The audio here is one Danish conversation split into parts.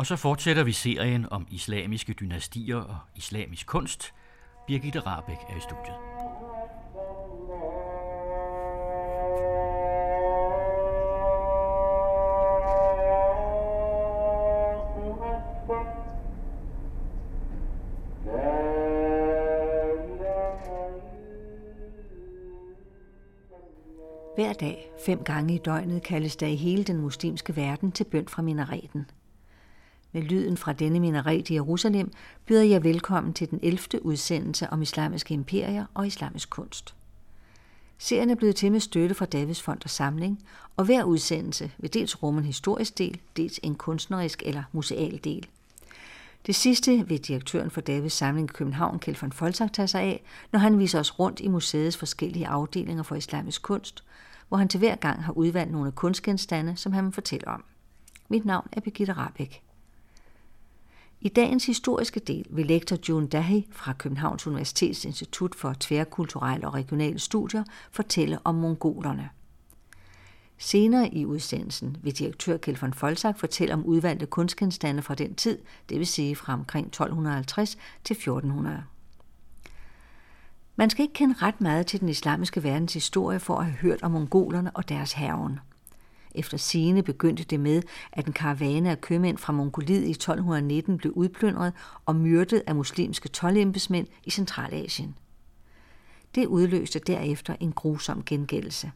Og så fortsætter vi serien om islamiske dynastier og islamisk kunst. Birgitte Rabeck er i studiet. Hver dag, fem gange i døgnet, kaldes der i hele den muslimske verden til bøn fra minareten. Med lyden fra denne minaret i Jerusalem byder jeg velkommen til den 11. udsendelse om islamiske imperier og islamisk kunst. Serien er blevet til med støtte fra Davids Fond og Samling, og hver udsendelse vil dels rumme en historisk del, dels en kunstnerisk eller museal del. Det sidste vil direktøren for Davids Samling i København, Kjeld von Folsak, tage sig af, når han viser os rundt i museets forskellige afdelinger for islamisk kunst, hvor han til hver gang har udvalgt nogle kunstgenstande, som han vil fortælle om. Mit navn er Birgitte Rabeck. I dagens historiske del vil lektor June Dahi fra Københavns Universitets Institut for Tværkulturelle og Regionale Studier fortælle om mongolerne. Senere i udsendelsen vil direktør Kjeld von Folsak fortælle om udvalgte kunstgenstande fra den tid, det vil sige fra omkring 1250 til 1400. Man skal ikke kende ret meget til den islamiske verdens historie for at have hørt om mongolerne og deres herven. Efter sine begyndte det med, at en karavane af købmænd fra Mongoliet i 1219 blev udplyndret og myrdet af muslimske tolvembedsmænd i Centralasien. Det udløste derefter en grusom gengældelse.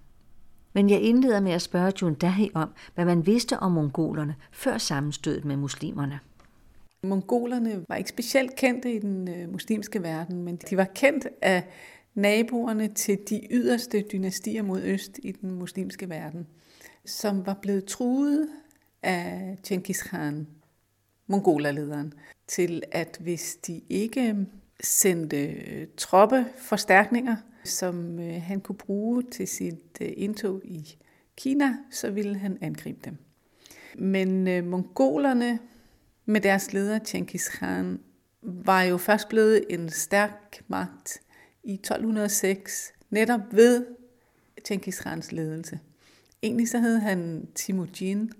Men jeg indleder med at spørge Jun Dahi om, hvad man vidste om mongolerne før sammenstødet med muslimerne. Mongolerne var ikke specielt kendte i den øh, muslimske verden, men de var kendt af naboerne til de yderste dynastier mod øst i den muslimske verden, som var blevet truet af Genghis Khan, mongolerlederen, til at hvis de ikke sendte troppeforstærkninger, som øh, han kunne bruge til sit øh, indtog i Kina, så ville han angribe dem. Men øh, mongolerne med deres leder Genghis Khan var jo først blevet en stærk magt i 1206, netop ved Genghis Khans ledelse. Egentlig så hed han Timujin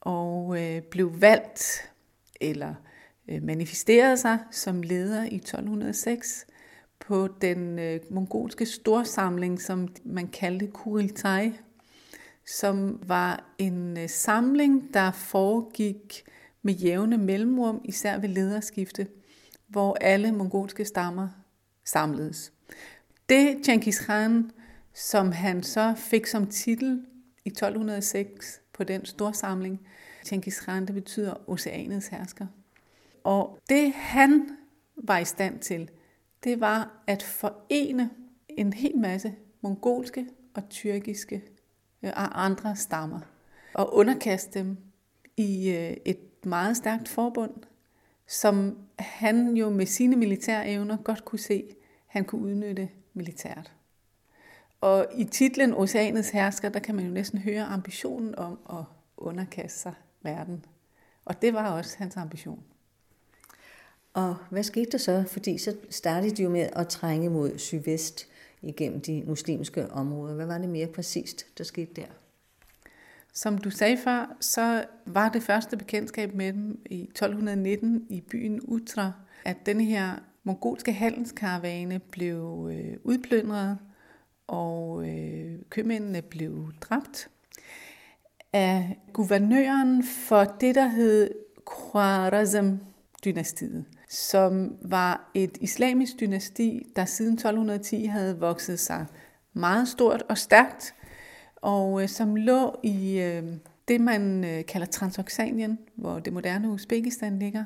og øh, blev valgt eller øh, manifesterede sig som leder i 1206 på den øh, mongolske storsamling, som man kaldte Kuriltai, som var en øh, samling, der foregik med jævne mellemrum, især ved lederskifte, hvor alle mongolske stammer samledes. Det Genghis Khan, som han så fik som titel i 1206 på den storsamling, Genghis Khan, det betyder oceanets hersker. Og det han var i stand til, det var at forene en hel masse mongolske og tyrkiske øh, og andre stammer og underkaste dem i øh, et meget stærkt forbund, som han jo med sine militære evner godt kunne se, han kunne udnytte militært. Og i titlen Oceanets hersker, der kan man jo næsten høre ambitionen om at underkaste sig verden. Og det var også hans ambition. Og hvad skete der så? Fordi så startede de jo med at trænge mod sydvest igennem de muslimske områder. Hvad var det mere præcist, der skete der? Som du sagde før, så var det første bekendtskab med dem i 1219 i byen Utra, at denne her mongolske handelskaravane blev øh, udplyndret, og øh, købmændene blev dræbt af guvernøren for det, der hed Khwarezm-dynastiet, som var et islamisk dynasti, der siden 1210 havde vokset sig meget stort og stærkt, og øh, som lå i øh, det, man øh, kalder Transoxanien, hvor det moderne Uzbekistan ligger.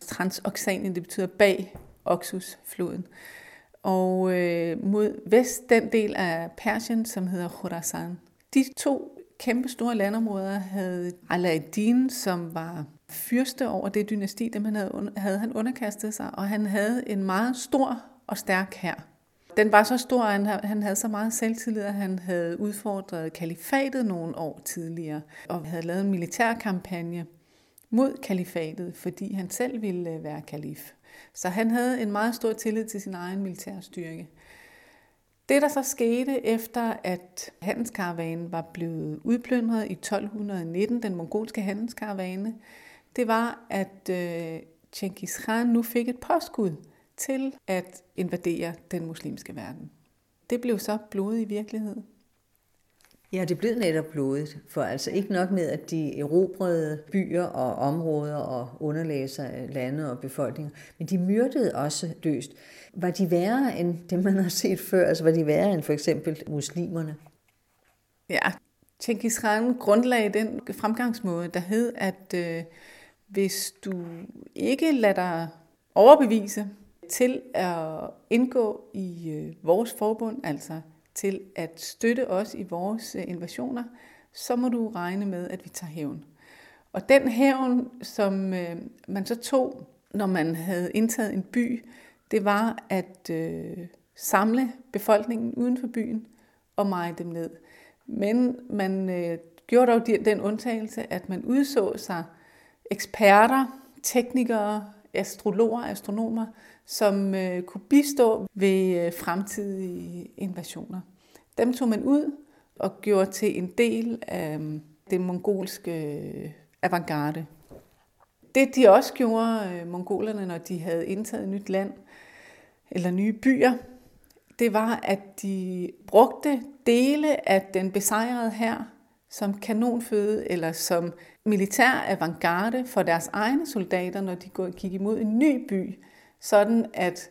Transoxanien, det betyder bag Oxusfloden. Og øh, mod vest den del af Persien, som hedder Khorasan. De to kæmpe store landområder havde Alaeddin, som var fyrste over det dynasti, dem han havde, havde han underkastet sig, og han havde en meget stor og stærk hær. Den var så stor, at han, han havde så meget selvtillid, at han havde udfordret kalifatet nogle år tidligere, og havde lavet en militær kampagne mod kalifatet, fordi han selv ville øh, være kalif. Så han havde en meget stor tillid til sin egen militærstyrke. Det, der så skete efter, at handelskaravanen var blevet udplyndret i 1219, den mongolske handelskaravane, det var, at øh, Genghis Khan nu fik et påskud til at invadere den muslimske verden. Det blev så blodet i virkelighed. Ja, det blev netop blodet, for altså ikke nok med, at de erobrede byer og områder og underlagde sig øh, lande og befolkninger, men de myrdede også løst. Var de værre end det, man har set før? Altså var de værre end for eksempel muslimerne? Ja, Genghis Khan grundlagde den fremgangsmåde, der hed, at øh, hvis du ikke lader dig overbevise til at indgå i øh, vores forbund, altså til at støtte os i vores øh, invasioner, så må du regne med, at vi tager hævn. Og den hævn, som øh, man så tog, når man havde indtaget en by, det var at øh, samle befolkningen uden for byen og meje dem ned. Men man øh, gjorde dog den undtagelse, at man udså sig eksperter, teknikere, astrologer, astronomer, som øh, kunne bistå ved øh, fremtidige invasioner. Dem tog man ud og gjorde til en del af øh, det mongolske øh, avantgarde. Det de også gjorde, øh, mongolerne, når de havde indtaget nyt land eller nye byer, det var, at de brugte dele af den besejrede her som kanonføde eller som militær avantgarde for deres egne soldater, når de gik imod en ny by. Sådan at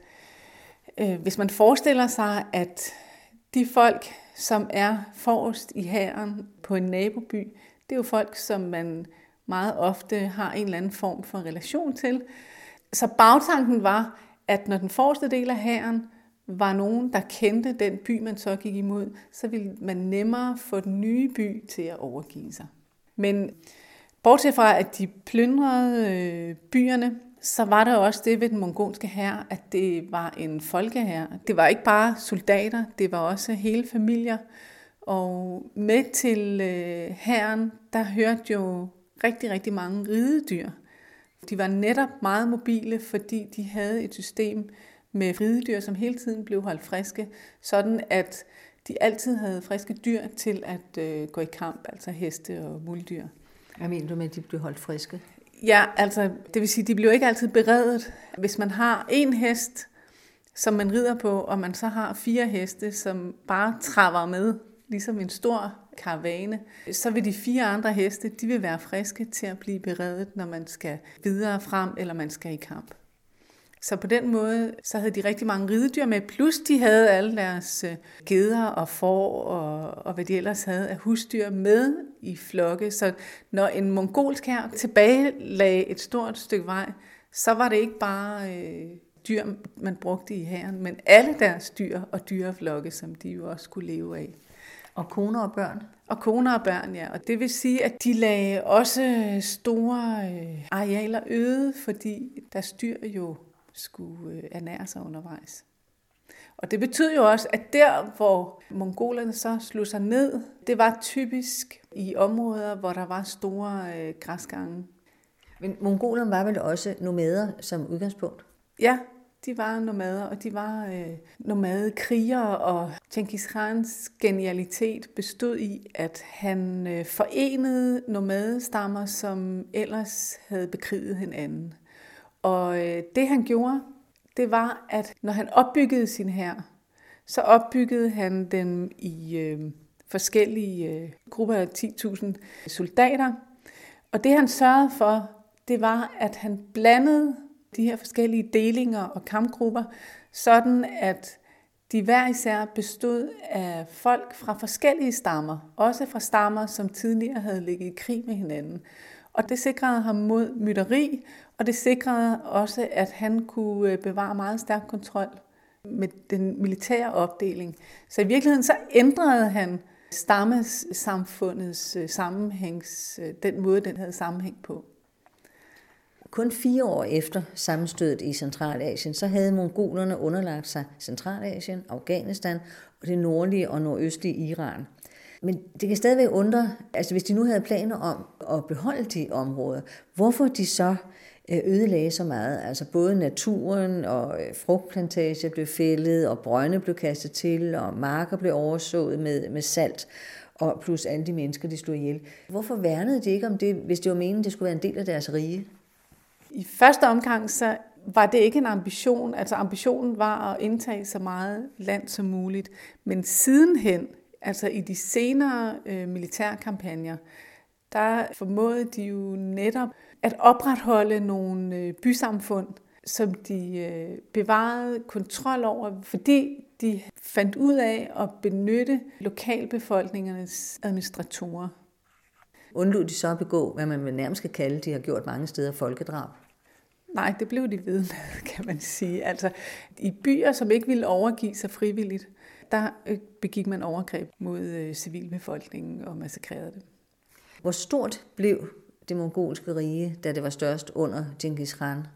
øh, hvis man forestiller sig, at de folk, som er forrest i hæren på en naboby, det er jo folk, som man meget ofte har en eller anden form for relation til. Så bagtanken var, at når den forreste del af hæren var nogen, der kendte den by, man så gik imod, så ville man nemmere få den nye by til at overgive sig. Men bortset fra, at de plyndrede øh, byerne, så var der også det ved den mongolske hær, at det var en folkehær. Det var ikke bare soldater, det var også hele familier. Og med til øh, hæren, der hørte jo rigtig, rigtig mange ridedyr. De var netop meget mobile, fordi de havde et system med ridedyr, som hele tiden blev holdt friske, sådan at de altid havde friske dyr til at øh, gå i kamp, altså heste og muldyr. Hvad mener du med, at de blev holdt friske? Ja, altså det vil sige, de bliver ikke altid beredet. Hvis man har en hest, som man rider på, og man så har fire heste, som bare traver med, ligesom en stor karavane, så vil de fire andre heste, de vil være friske til at blive beredet, når man skal videre frem, eller man skal i kamp. Så på den måde, så havde de rigtig mange ridedyr med, plus de havde alle deres øh, geder og får og, og hvad de ellers havde af husdyr med i flokke. Så når en mongolsk her tilbage lagde et stort stykke vej, så var det ikke bare øh, dyr, man brugte i hæren, men alle deres dyr og dyreflokke, som de jo også kunne leve af. Og koner og børn? Og koner og børn, ja. Og det vil sige, at de lagde også store øh, arealer øde, fordi deres dyr jo skulle øh, ernære sig undervejs. Og det betød jo også, at der, hvor mongolerne så slog sig ned, det var typisk i områder, hvor der var store øh, græsgange. Men mongolerne var vel også nomader som udgangspunkt? Ja, de var nomader, og de var øh, nomade krigere, og Genghis Khans genialitet bestod i, at han øh, forenede nomadestammer, som ellers havde bekriget hinanden. Og øh, det han gjorde, det var, at når han opbyggede sin hær, så opbyggede han den i øh, forskellige øh, grupper af 10.000 soldater. Og det han sørgede for, det var, at han blandede de her forskellige delinger og kampgrupper, sådan at de hver især bestod af folk fra forskellige stammer, også fra stammer, som tidligere havde ligget i krig med hinanden. Og det sikrede ham mod mytteri, og det sikrede også, at han kunne øh, bevare meget stærk kontrol med den militære opdeling. Så i virkeligheden så ændrede han stammesamfundets øh, sammenhængs, øh, den måde, den havde sammenhæng på. Kun fire år efter sammenstødet i Centralasien, så havde mongolerne underlagt sig Centralasien, Afghanistan og det nordlige og nordøstlige Iran. Men det kan stadigvæk undre, altså hvis de nu havde planer om at beholde de områder, hvorfor de så øh, ødelagde så meget. Altså både naturen og øh, frugtplantager blev fældet, og brønde blev kastet til, og marker blev oversået med, med salt. og plus alle de mennesker, de slog ihjel. Hvorfor værnede de ikke om det, hvis det var meningen, det skulle være en del af deres rige? I første omgang så var det ikke en ambition. Altså ambitionen var at indtage så meget land som muligt. Men sidenhen, altså i de senere øh, militærkampagner, der formåede de jo netop at opretholde nogle øh, bysamfund, som de øh, bevarede kontrol over, fordi de fandt ud af at benytte lokalbefolkningernes administratorer. Undlod de så at begå, hvad man nærmest skal kalde, de har gjort mange steder, folkedrab? Nej, det blev de ved med, kan man sige. Altså, i byer, som ikke ville overgive sig frivilligt, der øh, begik man overgreb mod øh, civilbefolkningen og massakrerede dem. Hvor stort blev det mongolske rige, da det var størst under Genghis Khan?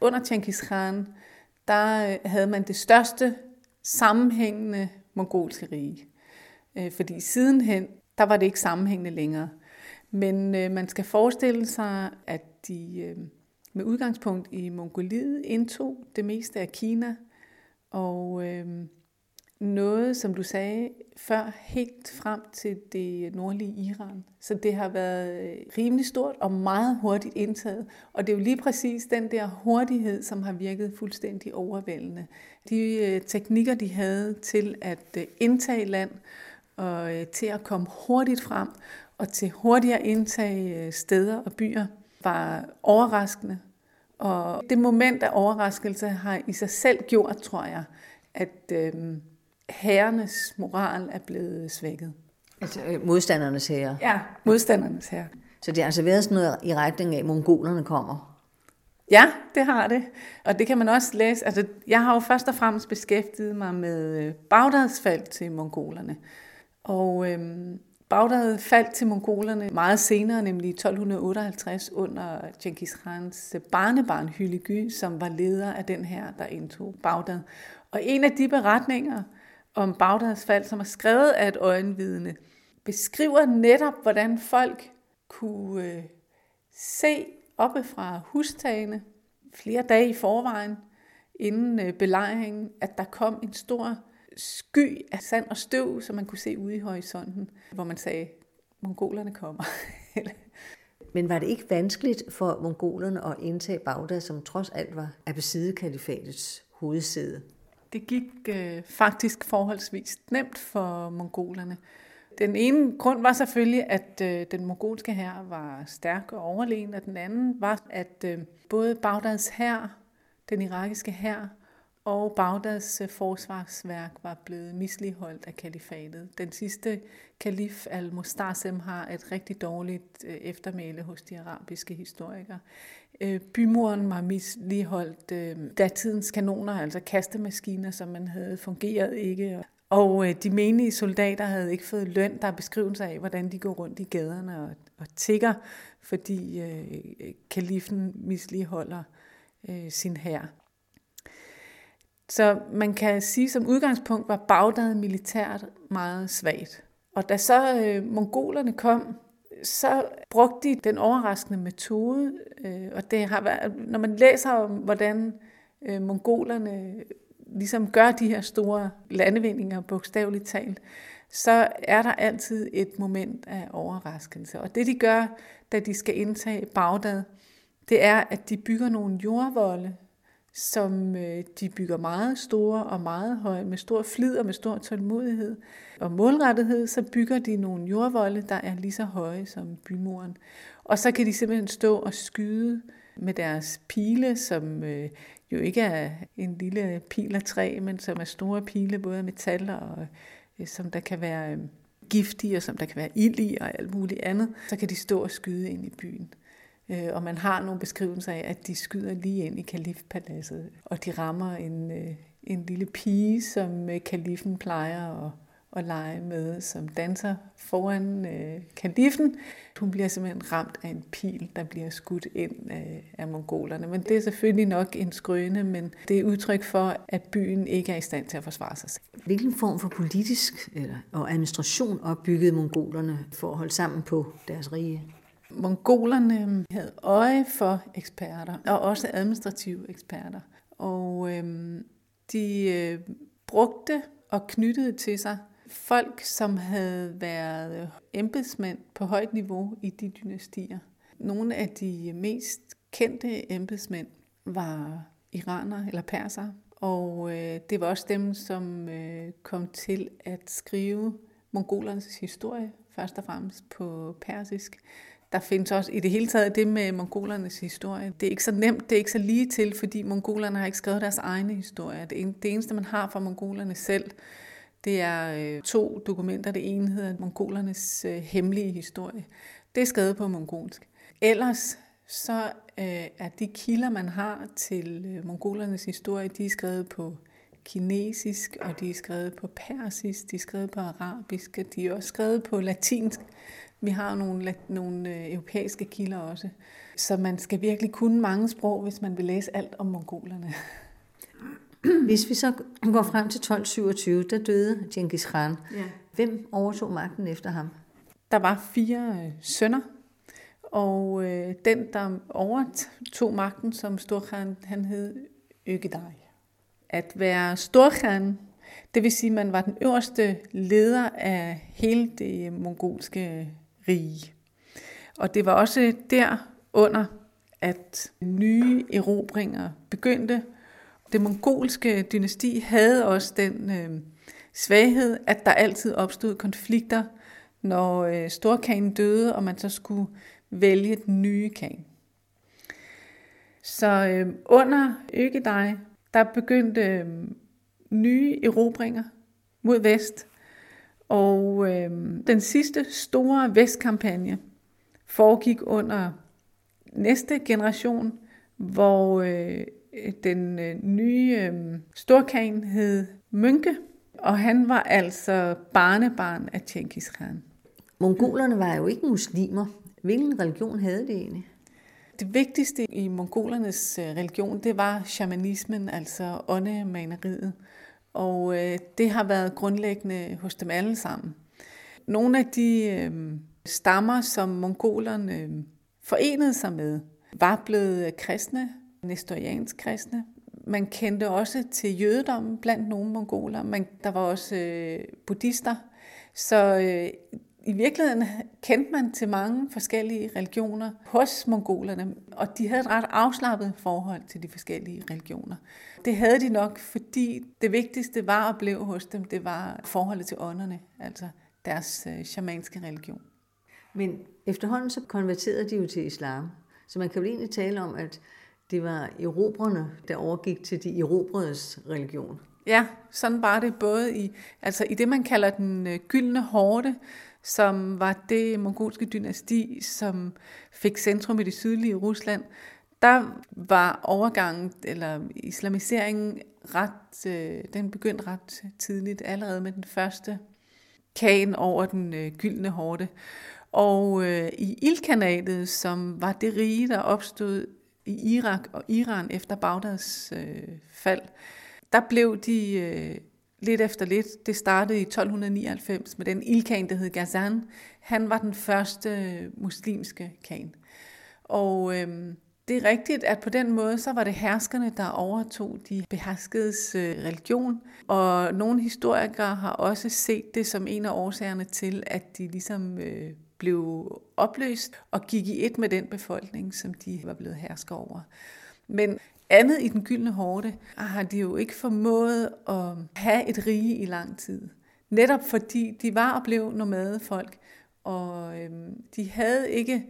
Under Genghis Khan, der øh, havde man det største sammenhængende mongolske rige. Fordi sidenhen, der var det ikke sammenhængende længere. Men man skal forestille sig, at de med udgangspunkt i Mongoliet indtog det meste af Kina, og øh, noget, som du sagde før, helt frem til det nordlige Iran. Så det har været øh, rimelig stort og meget hurtigt indtaget. Og det er jo lige præcis den der hurtighed, som har virket fuldstændig overvældende. De øh, teknikker, de havde til at øh, indtage land og til at komme hurtigt frem og til hurtigere indtage steder og byer, var overraskende. Og det moment af overraskelse har i sig selv gjort, tror jeg, at øh, herrenes moral er blevet svækket. Altså øh, modstandernes herre? Ja, modstandernes herre. Så det har altså været sådan noget i retning af, at mongolerne kommer? Ja, det har det. Og det kan man også læse. Altså, jeg har jo først og fremmest beskæftiget mig med øh, Bagdads fald til mongolerne. Og øhm, Bagdad faldt til mongolerne meget senere, nemlig i 1258 under Genghis Khans barnebarn Hyligy, som var leder af den her, der indtog Bagdad. Og en af de beretninger om Bagdads fald, som er skrevet af et øjenvidne, beskriver netop, hvordan folk kunne øh, se oppe fra hustagene flere dage i forvejen, inden øh, belejringen, at der kom en stor sky af sand og støv, som man kunne se ude i horisonten, hvor man sagde, mongolerne kommer. Men var det ikke vanskeligt for mongolerne at indtage Bagdad, som trods alt var Abbaside-kalifatets hovedsæde? Det gik øh, faktisk forholdsvis nemt for mongolerne. Den ene grund var selvfølgelig, at øh, den mongolske hær var stærk og overlegen, og den anden var, at øh, både Bagdads hær, den irakiske hær og Bagdads øh, forsvarsværk var blevet misligeholdt af kalifatet. Den sidste kalif al-Mustasem har et rigtig dårligt øh, eftermæle hos de arabiske historikere. Øh, bymuren var misligeholdt. Øh, Datidens kanoner, altså kastemaskiner, som man havde, fungeret ikke. Og øh, de menige soldater havde ikke fået løn. Der er beskrivelser af, hvordan de går rundt i gaderne og, og tigger, fordi øh, kalifen misligeholder øh, sin hær. Så man kan sige, som udgangspunkt var Bagdad militært meget svagt. Og da så øh, mongolerne kom, så brugte de den overraskende metode, øh, og det har været, når man læser om, hvordan øh, mongolerne ligesom gør de her store landevindinger, bogstaveligt talt, så er der altid et moment af overraskelse. Og det de gør, da de skal indtage Bagdad, det er, at de bygger nogle jordvolde, som øh, de bygger meget store og meget høje, med stor flid og med stor tålmodighed. Og målrettighed, så bygger de nogle jordvolde, der er lige så høje som bymuren. Og så kan de simpelthen stå og skyde med deres pile, som øh, jo ikke er en lille pil af træ, men som er store pile, både af metal og øh, som der kan være øh, giftige, og som der kan være ild i og alt muligt andet. Så kan de stå og skyde ind i byen. Øh, og man har nogle beskrivelser af, at de skyder lige ind i kalifpaladset, og de rammer en, øh, en lille pige, som øh, kalifen plejer at, at lege med, som danser foran øh, kalifen. Hun bliver simpelthen ramt af en pil, der bliver skudt ind af, af mongolerne. Men det er selvfølgelig nok en skrøne, men det er udtryk for, at byen ikke er i stand til at forsvare sig selv. Hvilken form for politisk eller, og administration opbyggede mongolerne for at holde sammen på deres rige? Mongolerne havde øje for eksperter, og også administrative eksperter. Og øhm, de øh, brugte og knyttede til sig folk, som havde været embedsmænd på højt niveau i de dynastier. Nogle af de mest kendte embedsmænd var iranere eller perser, og øh, det var også dem, som øh, kom til at skrive mongolernes historie, først og fremmest på persisk. Der findes også i det hele taget det med mongolernes historie. Det er ikke så nemt, det er ikke så lige til, fordi mongolerne har ikke skrevet deres egne historie. Det eneste, man har fra mongolerne selv, det er øh, to dokumenter. Det ene hedder Mongolernes øh, hemmelige historie. Det er skrevet på mongolsk. Ellers så øh, er de kilder, man har til mongolernes historie, de er skrevet på kinesisk, og de er skrevet på persisk, de er skrevet på arabisk, og de er også skrevet på latinsk. Vi har nogle, nogle øh, europæiske kilder også. Så man skal virkelig kunne mange sprog, hvis man vil læse alt om mongolerne. Hvis vi så går frem til 1227, der døde Genghis Khan. Ja. Hvem overtog magten efter ham? Der var fire øh, sønner, og øh, den, der overtog magten som Storkhan, han hed Øgedej. At være Storkhan, det vil sige, at man var den øverste leder af hele det mongolske rige. Og det var også derunder, at nye erobringer begyndte. Det mongolske dynasti havde også den øh, svaghed, at der altid opstod konflikter, når øh, storkagen døde, og man så skulle vælge den nye kan. Så øh, under Øgedej, der begyndte øh, nye erobringer mod vest, og øh, den sidste store vestkampagne foregik under næste generation, hvor øh, den øh, nye øh, storkan hed Mønke, og han var altså barnebarn af Genghis Khan. Mongolerne var jo ikke muslimer. Hvilken religion havde de egentlig? Det vigtigste i mongolernes øh, religion, det var shamanismen, altså åndemaneriet. Og øh, det har været grundlæggende hos dem alle sammen. Nogle af de øh, stammer, som mongolerne øh, forenede sig med, var blevet kristne, nestoriansk kristne. Man kendte også til jødedommen blandt nogle mongoler, men der var også øh, buddhister. Så øh, i virkeligheden kendte man til mange forskellige religioner hos mongolerne, og de havde et ret afslappet forhold til de forskellige religioner. Det havde de nok, fordi det vigtigste var og blev hos dem, det var forholdet til ånderne, altså deres øh, shamanske religion. Men efterhånden så konverterede de jo til islam, så man kan jo egentlig tale om, at det var erobrerne, der overgik til de erobredes religion. Ja, sådan var det både i, altså i det, man kalder den øh, gyldne hårde, som var det mongolske dynasti, som fik centrum i det sydlige Rusland, der var overgangen, eller islamiseringen, ret, øh, den begyndte ret tidligt, allerede med den første kagen over den øh, gyldne hårde. Og øh, i Ilkhanatet, som var det rige, der opstod i Irak og Iran efter Bagdads øh, fald, der blev de øh, lidt efter lidt. Det startede i 1299 med den ildkan, der hed Ghazan. Han var den første øh, muslimske kan. Og øhm, det er rigtigt, at på den måde, så var det herskerne, der overtog de beherskedes øh, religion. Og nogle historikere har også set det som en af årsagerne til, at de ligesom øh, blev opløst og gik i et med den befolkning, som de var blevet hersker over. Men andet i den gyldne hårde har de jo ikke formået at have et rige i lang tid. Netop fordi de var og blev nomadefolk, og øhm, de havde ikke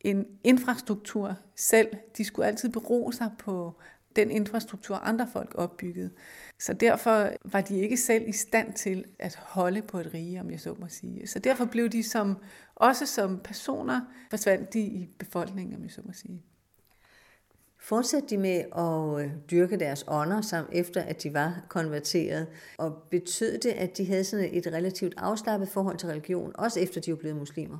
en infrastruktur selv. De skulle altid bero sig på den infrastruktur, andre folk opbyggede. Så derfor var de ikke selv i stand til at holde på et rige, om jeg så må sige. Så derfor blev de som, også som personer, forsvandt de i befolkningen, om jeg så må sige. Fortsatte de med at øh, dyrke deres ånder, samt efter at de var konverteret? Og betød det, at de havde sådan et relativt afslappet forhold til religion, også efter de var blevet muslimer?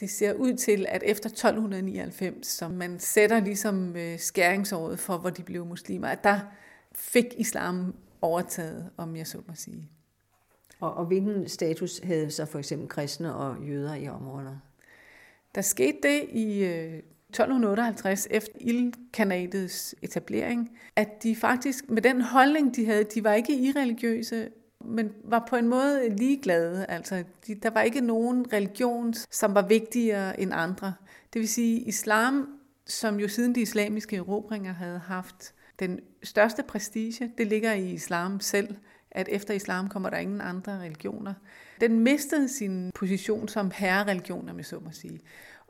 Det ser ud til, at efter 1299, som man sætter ligesom øh, skæringsåret for, hvor de blev muslimer, at der fik islam overtaget, om jeg så må sige. Og, og hvilken status havde så for eksempel kristne og jøder i områderne? Der skete det i 1258 efter ildkanatets etablering, at de faktisk med den holdning, de havde, de var ikke irreligiøse, men var på en måde ligeglade. Altså, de, der var ikke nogen religion, som var vigtigere end andre. Det vil sige, islam, som jo siden de islamiske erobringer havde haft den største prestige, det ligger i islam selv, at efter islam kommer der ingen andre religioner. Den mistede sin position som herrereligion, om jeg så må sige.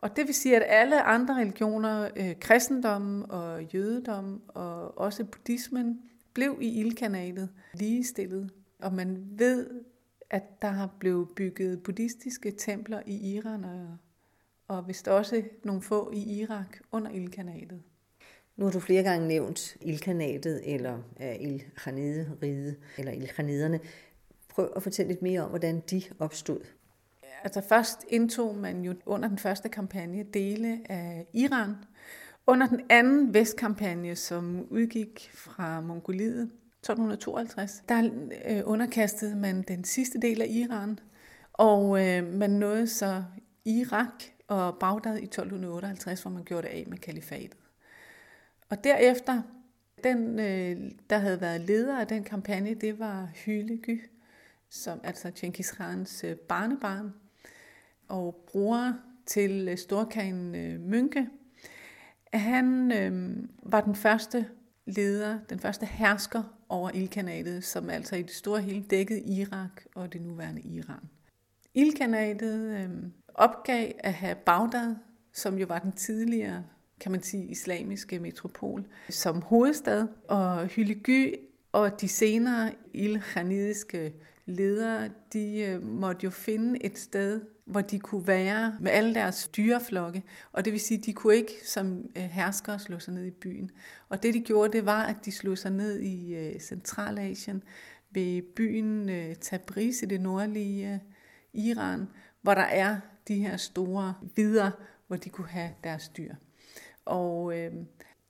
Og det vil sige, at alle andre religioner, øh, kristendommen og jødedom og også buddhismen, blev i ildkanalet ligestillet. Og man ved, at der har blevet bygget buddhistiske templer i Iran og, og vist også nogle få i Irak under ildkanalet. Nu har du flere gange nævnt ildkanatet eller øh, uh, ildkhanide eller ildkhaniderne. Prøv at fortælle lidt mere om, hvordan de opstod. Altså først indtog man jo under den første kampagne dele af Iran. Under den anden vestkampagne, som udgik fra Mongoliet 1252, der øh, underkastede man den sidste del af Iran, og øh, man nåede så Irak og Bagdad i 1258, hvor man gjorde det af med kalifatet. Og derefter, den, øh, der havde været leder af den kampagne, det var Hylegu, som altså Genghis Khans øh, barnebarn, og bror til øh, storkagen øh, Mynke. Han øh, var den første leder, den første hersker over ildkanatet, som altså i det store hele dækkede Irak og det nuværende Iran. Ildkanatet øh, opgav at have Bagdad, som jo var den tidligere, kan man sige, islamiske metropol, som hovedstad, og Hylegu og de senere ilkhanidiske ledere, de øh, måtte jo finde et sted, hvor de kunne være med alle deres dyreflokke. Og det vil sige, at de kunne ikke som øh, herskere slå sig ned i byen. Og det de gjorde, det var, at de slog sig ned i øh, Centralasien, ved byen Tabriz i det nordlige Iran, hvor der er de her store vidder, hvor de kunne have deres dyr. Og øh,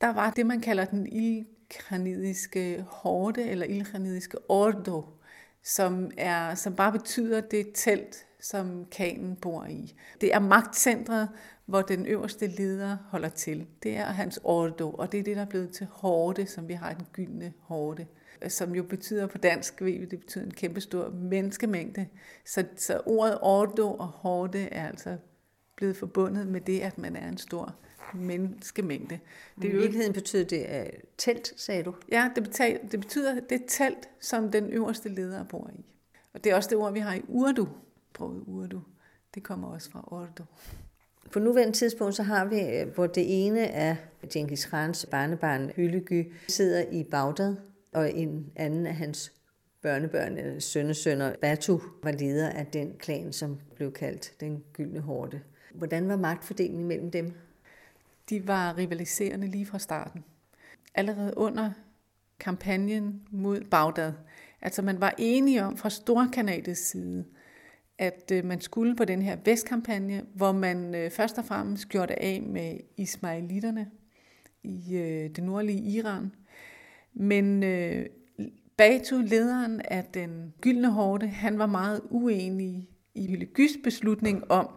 der var det, man kalder den ildkranidiske horde, eller ildkranidiske ordo, som, er, som bare betyder det telt, som kanen bor i. Det er magtcentret, hvor den øverste leder holder til. Det er hans ordo, og det er det, der er blevet til hårde, som vi har den gyldne hårde som jo betyder på dansk, ved vi, det betyder en kæmpestor menneskemængde. Så, så ordet ordo og hårde er altså blevet forbundet med det, at man er en stor menneskemængde. Det er I virkeligheden betyder det uh, telt, sagde du? Ja, det, betyder, det betyder det telt, som den øverste leder bor i. Og det er også det ord, vi har i Urdu, sproget Urdu. Det kommer også fra Urdu. På nuværende tidspunkt så har vi, øh, hvor det ene af Genghis Khans barnebarn, Hylegu, sidder i Bagdad, og en anden af hans børnebørn, eller sønnesønner, Batu, var leder af den klan, som blev kaldt den gyldne hårde. Hvordan var magtfordelingen mellem dem? De var rivaliserende lige fra starten. Allerede under kampagnen mod Bagdad. Altså man var enige om fra Storkanadets side, at øh, man skulle på den her vestkampagne, hvor man øh, først og fremmest gjorde det af med ismailitterne i øh, det nordlige Iran. Men Batu, lederen af den gyldne hårde, han var meget uenig i Hylegys beslutning om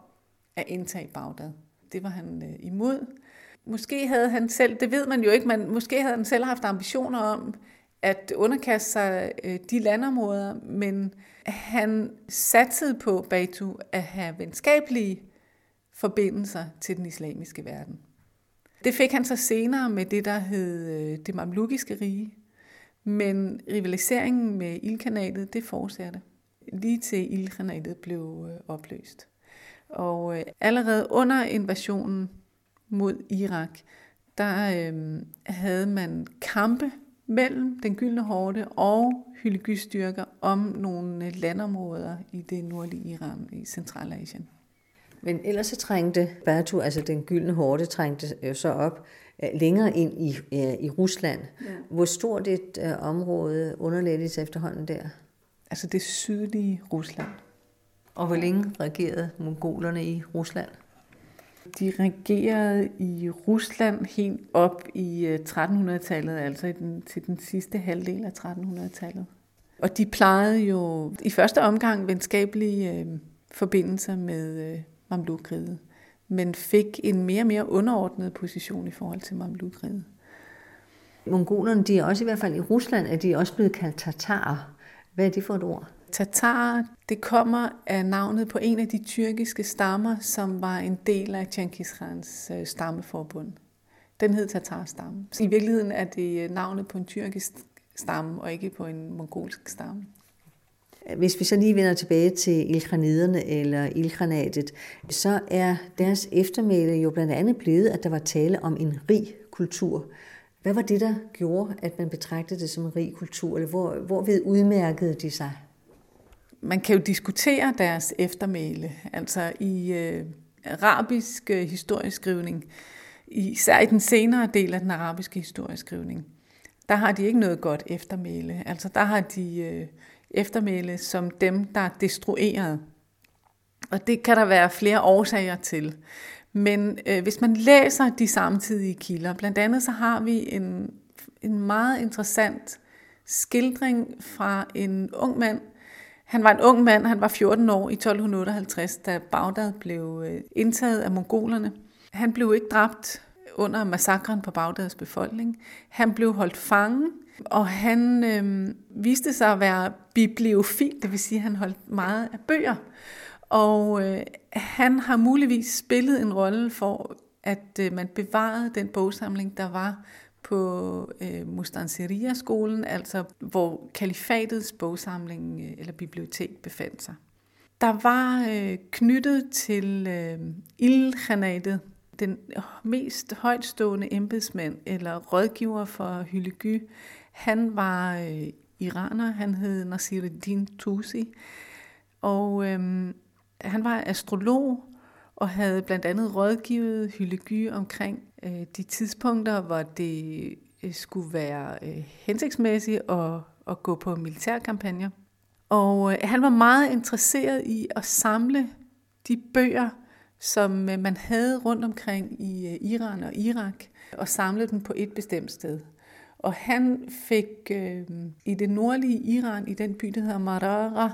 at indtage Bagdad. Det var han imod, Måske havde han selv, det ved man jo ikke, men måske havde han selv haft ambitioner om at underkaste sig øh, de landområder, men han satsede på Batu at have venskabelige forbindelser til den islamiske verden. Det fik han så senere med det, der hed øh, det mamlukiske rige, men rivaliseringen med ildkanalet, det fortsatte, lige til ildkanalet blev øh, opløst. Og øh, allerede under invasionen mod Irak, der øh, havde man kampe mellem den gyldne hårde og Hylegystyrker om nogle landområder i det nordlige Iran i Centralasien. Men ellers så trængte Batu, altså den gyldne hårde, trængte jo så op øh, længere ind i, øh, i Rusland. Ja. Hvor stort et uh, område underlægges efterhånden der? Altså det sydlige Rusland. Og hvor længe regerede mongolerne i Rusland? De regerede i Rusland helt op i øh, 1300-tallet, altså i den, til den sidste halvdel af 1300-tallet. Og de plejede jo i første omgang venskabelige øh, forbindelser med øh, Mamlukriget, men fik en mere og mere underordnet position i forhold til Mamlukriget. Mongolerne, de er også i hvert fald i Rusland, at de er også blevet kaldt tatarer. Hvad er det for et ord? Tatar, det kommer af navnet på en af de tyrkiske stammer, som var en del af Genghis Khans øh, stammeforbund. Den hed Tatar-stamme. I virkeligheden er det øh, navnet på en tyrkisk stamme, og ikke på en mongolsk stamme. Hvis vi så lige vender tilbage til ilkraniderne eller ilkranatet, så er deres eftermæle jo blandt andet blevet, at der var tale om en rig kultur. Hvad var det, der gjorde, at man betragtede det som en rig kultur, eller hvor, hvor ved udmærkede de sig? Man kan jo diskutere deres eftermæle. Altså i øh, arabisk øh, historieskrivning, især i den senere del af den arabiske historieskrivning, der har de ikke noget godt eftermæle. Altså der har de øh, eftermæle som dem, der er destrueret. Og det kan der være flere årsager til. Men øh, hvis man læser de samtidige kilder, blandt andet så har vi en, en meget interessant skildring fra en ung mand. Han var en ung mand, han var 14 år i 1258, da Bagdad blev øh, indtaget af mongolerne. Han blev ikke dræbt under massakren på Bagdads befolkning. Han blev holdt fange, og han øh, viste sig at være bibliofil, det vil sige, at han holdt meget af bøger. Og øh, han har muligvis spillet en rolle for, at øh, man bevarede den bogsamling, der var på øh, Mustanseria-skolen, altså hvor kalifatets bogsamling øh, eller bibliotek befandt sig. Der var øh, knyttet til øh, Ilkhanatet den mest højtstående embedsmand eller rådgiver for Hylegi. Han var øh, iraner, han hed Nasiruddin Tusi, og øh, han var astrolog og havde blandt andet rådgivet Hylegi omkring øh, de tidspunkter, hvor det øh, skulle være øh, hensigtsmæssigt at, at gå på militærkampagner. Og øh, han var meget interesseret i at samle de bøger, som øh, man havde rundt omkring i øh, Iran og Irak, og samle dem på et bestemt sted. Og han fik øh, i det nordlige Iran, i den by, der hedder Marara,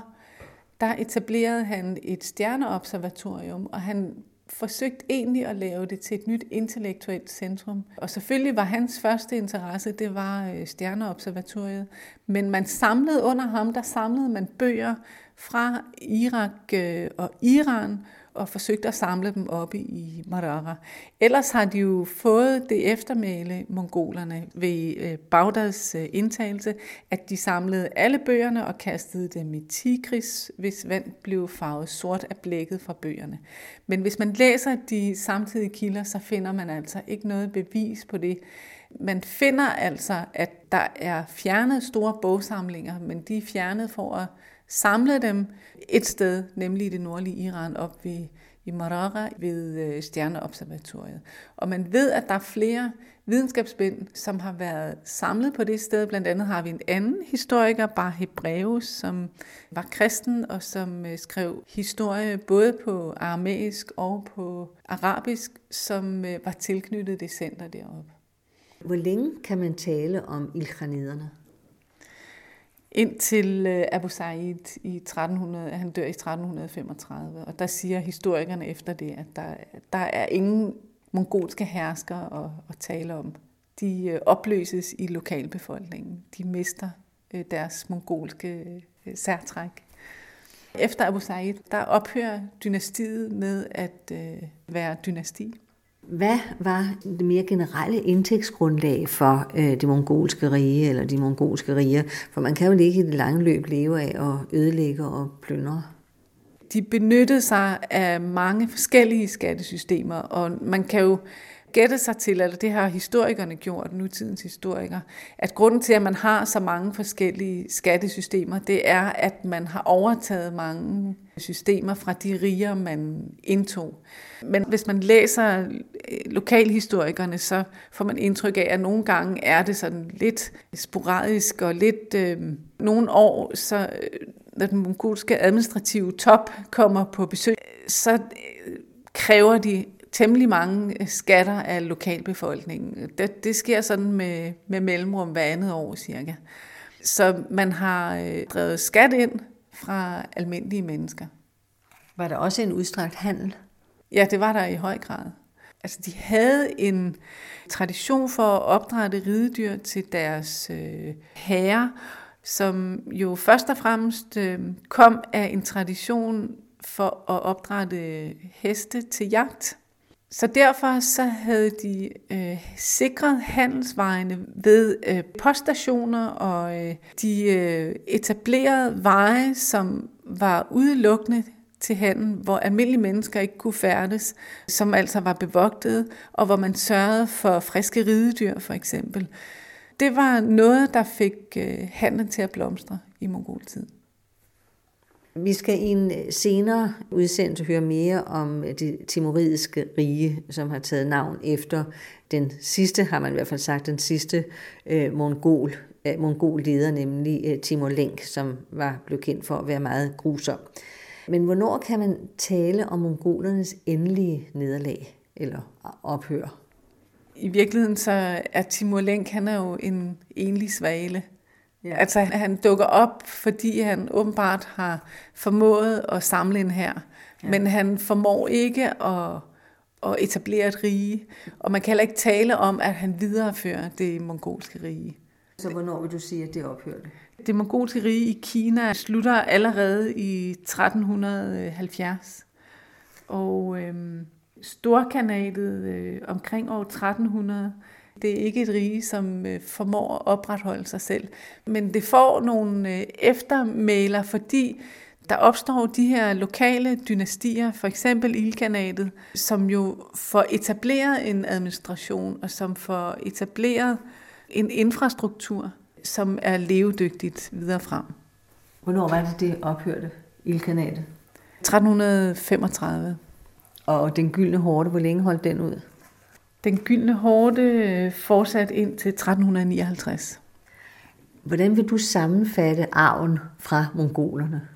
der etablerede han et stjerneobservatorium, og han forsøgt egentlig at lave det til et nyt intellektuelt centrum. Og selvfølgelig var hans første interesse, det var øh, stjerneobservatoriet. Men man samlede under ham, der samlede man bøger fra Irak øh, og Iran, og forsøgt at samle dem op i Marara. Ellers har de jo fået det eftermæle, mongolerne, ved øh, Bagdads øh, indtagelse, at de samlede alle bøgerne og kastede dem i Tigris, hvis vand blev farvet sort af blækket fra bøgerne. Men hvis man læser de samtidige kilder, så finder man altså ikke noget bevis på det. Man finder altså, at der er fjernet store bogsamlinger, men de er fjernet for at samle dem et sted, nemlig i det nordlige Iran, op ved, i Marara ved øh, Stjerneobservatoriet. Og man ved, at der er flere videnskabsmænd, som har været samlet på det sted. Blandt andet har vi en anden historiker, Bar Hebreus, som var kristen og som øh, skrev historie både på aramæisk og på arabisk, som øh, var tilknyttet det center deroppe. Hvor længe kan man tale om ilkhaniderne? Indtil øh, Abu Said i 1300, han dør i 1335. Og der siger historikerne efter det, at der, der er ingen mongolske herskere at, at tale om. De øh, opløses i lokalbefolkningen. De mister øh, deres mongolske særtræk. Efter Abu Said, der ophører dynastiet med at være dynasti. Hvad var det mere generelle indtægtsgrundlag for øh, det mongolske rige eller de mongolske riger? For man kan jo ikke i det lange løb leve af at ødelægge og plyndre. De benyttede sig af mange forskellige skattesystemer, og man kan jo gætte sig til, eller det har historikerne gjort, nutidens historikere, at grunden til, at man har så mange forskellige skattesystemer, det er, at man har overtaget mange systemer fra de riger, man indtog. Men hvis man læser øh, lokalhistorikerne, så får man indtryk af, at nogle gange er det sådan lidt sporadisk og lidt... Øh, nogle år, så øh, når den mongolske administrative top kommer på besøg, så øh, kræver de temmelig mange øh, skatter af lokalbefolkningen. Det, det sker sådan med, med mellemrum hver andet år cirka. Så man har øh, drevet skat ind fra almindelige mennesker. Var der også en udstrakt handel? Ja, det var der i høj grad. Altså, de havde en tradition for at opdrætte ridedyr til deres øh, herrer, som jo først og fremmest øh, kom af en tradition for at opdrætte heste til jagt. Så derfor så havde de øh, sikret handelsvejene ved øh, poststationer og øh, de øh, etablerede veje, som var udelukkende til handel, hvor almindelige mennesker ikke kunne færdes, som altså var bevogtet, og hvor man sørgede for friske ridedyr for eksempel. Det var noget, der fik øh, handlen til at blomstre i mongoltiden. Vi skal i en øh, senere udsendelse høre mere om øh, det timoridiske rige, som har taget navn efter den sidste, har man i hvert fald sagt, den sidste øh, mongol, øh, mongol leder, nemlig øh, Timur Lenk, som var blevet kendt for at være meget grusom. Men hvornår kan man tale om mongolernes endelige nederlag eller ophør? I virkeligheden så er Timur Lenk, han er jo en enlig svale. Ja. Altså han dukker op, fordi han åbenbart har formået at samle en her, ja. men han formår ikke at, at etablere et rige, og man kan heller ikke tale om, at han viderefører det mongolske rige. Så hvornår vil du sige, at det ophørte? Det mongolske rige i Kina slutter allerede i 1370. Og øhm, Storkanalet øh, omkring år 1300, det er ikke et rige, som øh, formår at opretholde sig selv. Men det får nogle øh, eftermæler, fordi der opstår de her lokale dynastier, for eksempel Ilkanatet, som jo får etableret en administration, og som får etableret en infrastruktur, som er levedygtigt videre frem. Hvornår var det, det ophørte, Ilkanatet? 1335. Og den gyldne hårde, hvor længe holdt den ud? Den gyldne hårde øh, fortsat ind til 1359. Hvordan vil du sammenfatte arven fra mongolerne?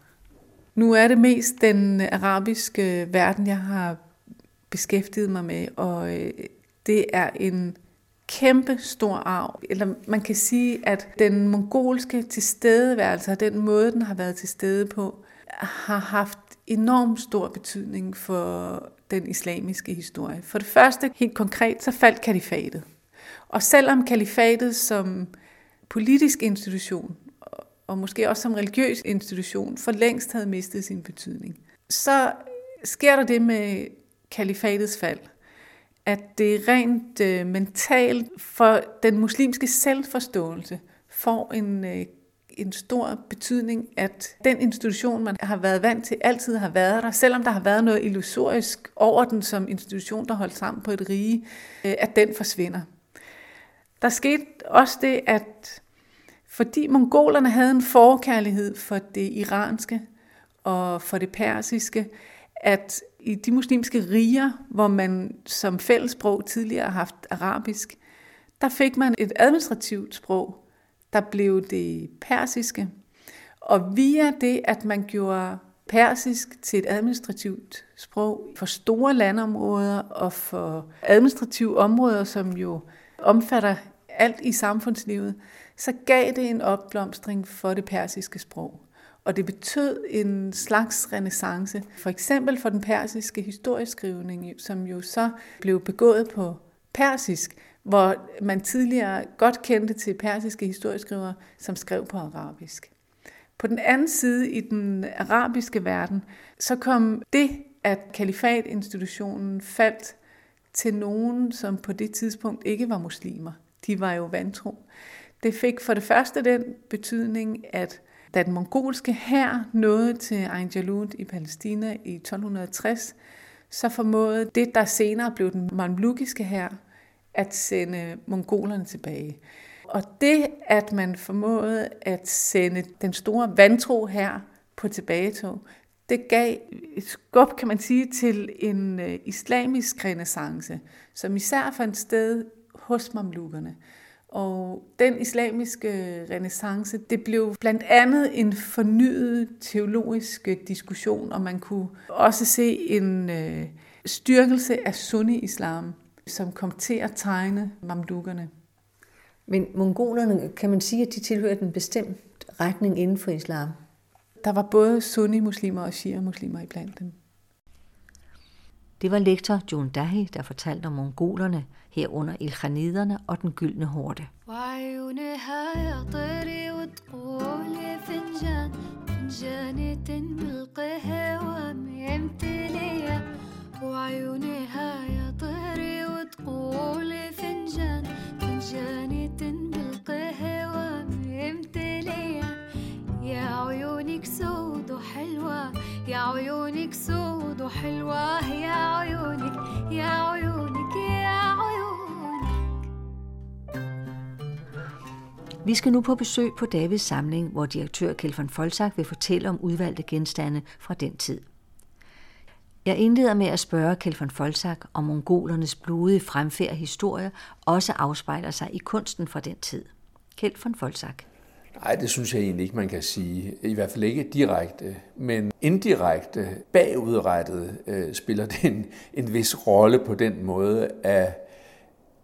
Nu er det mest den arabiske verden, jeg har beskæftiget mig med, og øh, det er en kæmpe stor arv. Eller man kan sige, at den mongolske tilstedeværelse og den måde, den har været til stede på, har haft enormt stor betydning for den islamiske historie. For det første, helt konkret, så faldt kalifatet. Og selvom kalifatet som politisk institution, og måske også som religiøs institution, for længst havde mistet sin betydning, så sker der det med kalifatets fald, at det rent øh, mentalt for den muslimske selvforståelse får en øh, en stor betydning, at den institution, man har været vant til, altid har været der, selvom der har været noget illusorisk over den som institution, der holdt sammen på et rige, øh, at den forsvinder. Der skete også det, at fordi mongolerne havde en forkærlighed for det iranske og for det persiske, at i de muslimske riger, hvor man som fællessprog tidligere har haft arabisk, der fik man et administrativt sprog, der blev det persiske. Og via det, at man gjorde persisk til et administrativt sprog for store landområder og for administrative områder, som jo omfatter alt i samfundslivet, så gav det en opblomstring for det persiske sprog. Og det betød en slags renaissance, for eksempel for den persiske historieskrivning, som jo så blev begået på persisk, hvor man tidligere godt kendte til persiske historieskrivere, som skrev på arabisk. På den anden side i den arabiske verden, så kom det, at kalifatinstitutionen faldt til nogen, som på det tidspunkt ikke var muslimer. De var jo vantro. Det fik for det første den betydning, at da den mongolske hær nåede til Ain Jalut i Palæstina i 1260, så formåede det, der senere blev den mamlukiske hær, at sende mongolerne tilbage. Og det, at man formåede at sende den store vantro her på tilbagetog, det gav et skub, kan man sige, til en øh, islamisk renaissance, som især fandt sted hos mamlukkerne. Og den islamiske renaissance, det blev blandt andet en fornyet teologisk diskussion, og man kunne også se en øh, styrkelse af sunni-islam som kom til at tegne mamlukkerne. Men mongolerne, kan man sige, at de tilhørte en bestemt retning inden for islam? Der var både sunni-muslimer og shia-muslimer iblandt dem. Det var lektor John Dahi, der fortalte om mongolerne, herunder ilkhaniderne og den gyldne horde. فنجان فنجانة بالقهوة ممتلية وعيونها يا طهري وتقول فنجان فنجانة بالقهوة ممتلية يا عيونك سود وحلوة يا عيونك سود وحلوة يا عيونك يا عيونك يا عيونك Vi skal nu på besøg på Davids samling, hvor direktør Kjeld von Folsak vil fortælle om udvalgte genstande fra den tid. Jeg indleder med at spørge Kjeld von Folsak, om mongolernes blodige fremfærd og historie også afspejler sig i kunsten fra den tid. Kjeld von Folsak. Nej, det synes jeg egentlig ikke, man kan sige. I hvert fald ikke direkte, men indirekte, bagudrettet, øh, spiller det en, en vis rolle på den måde, at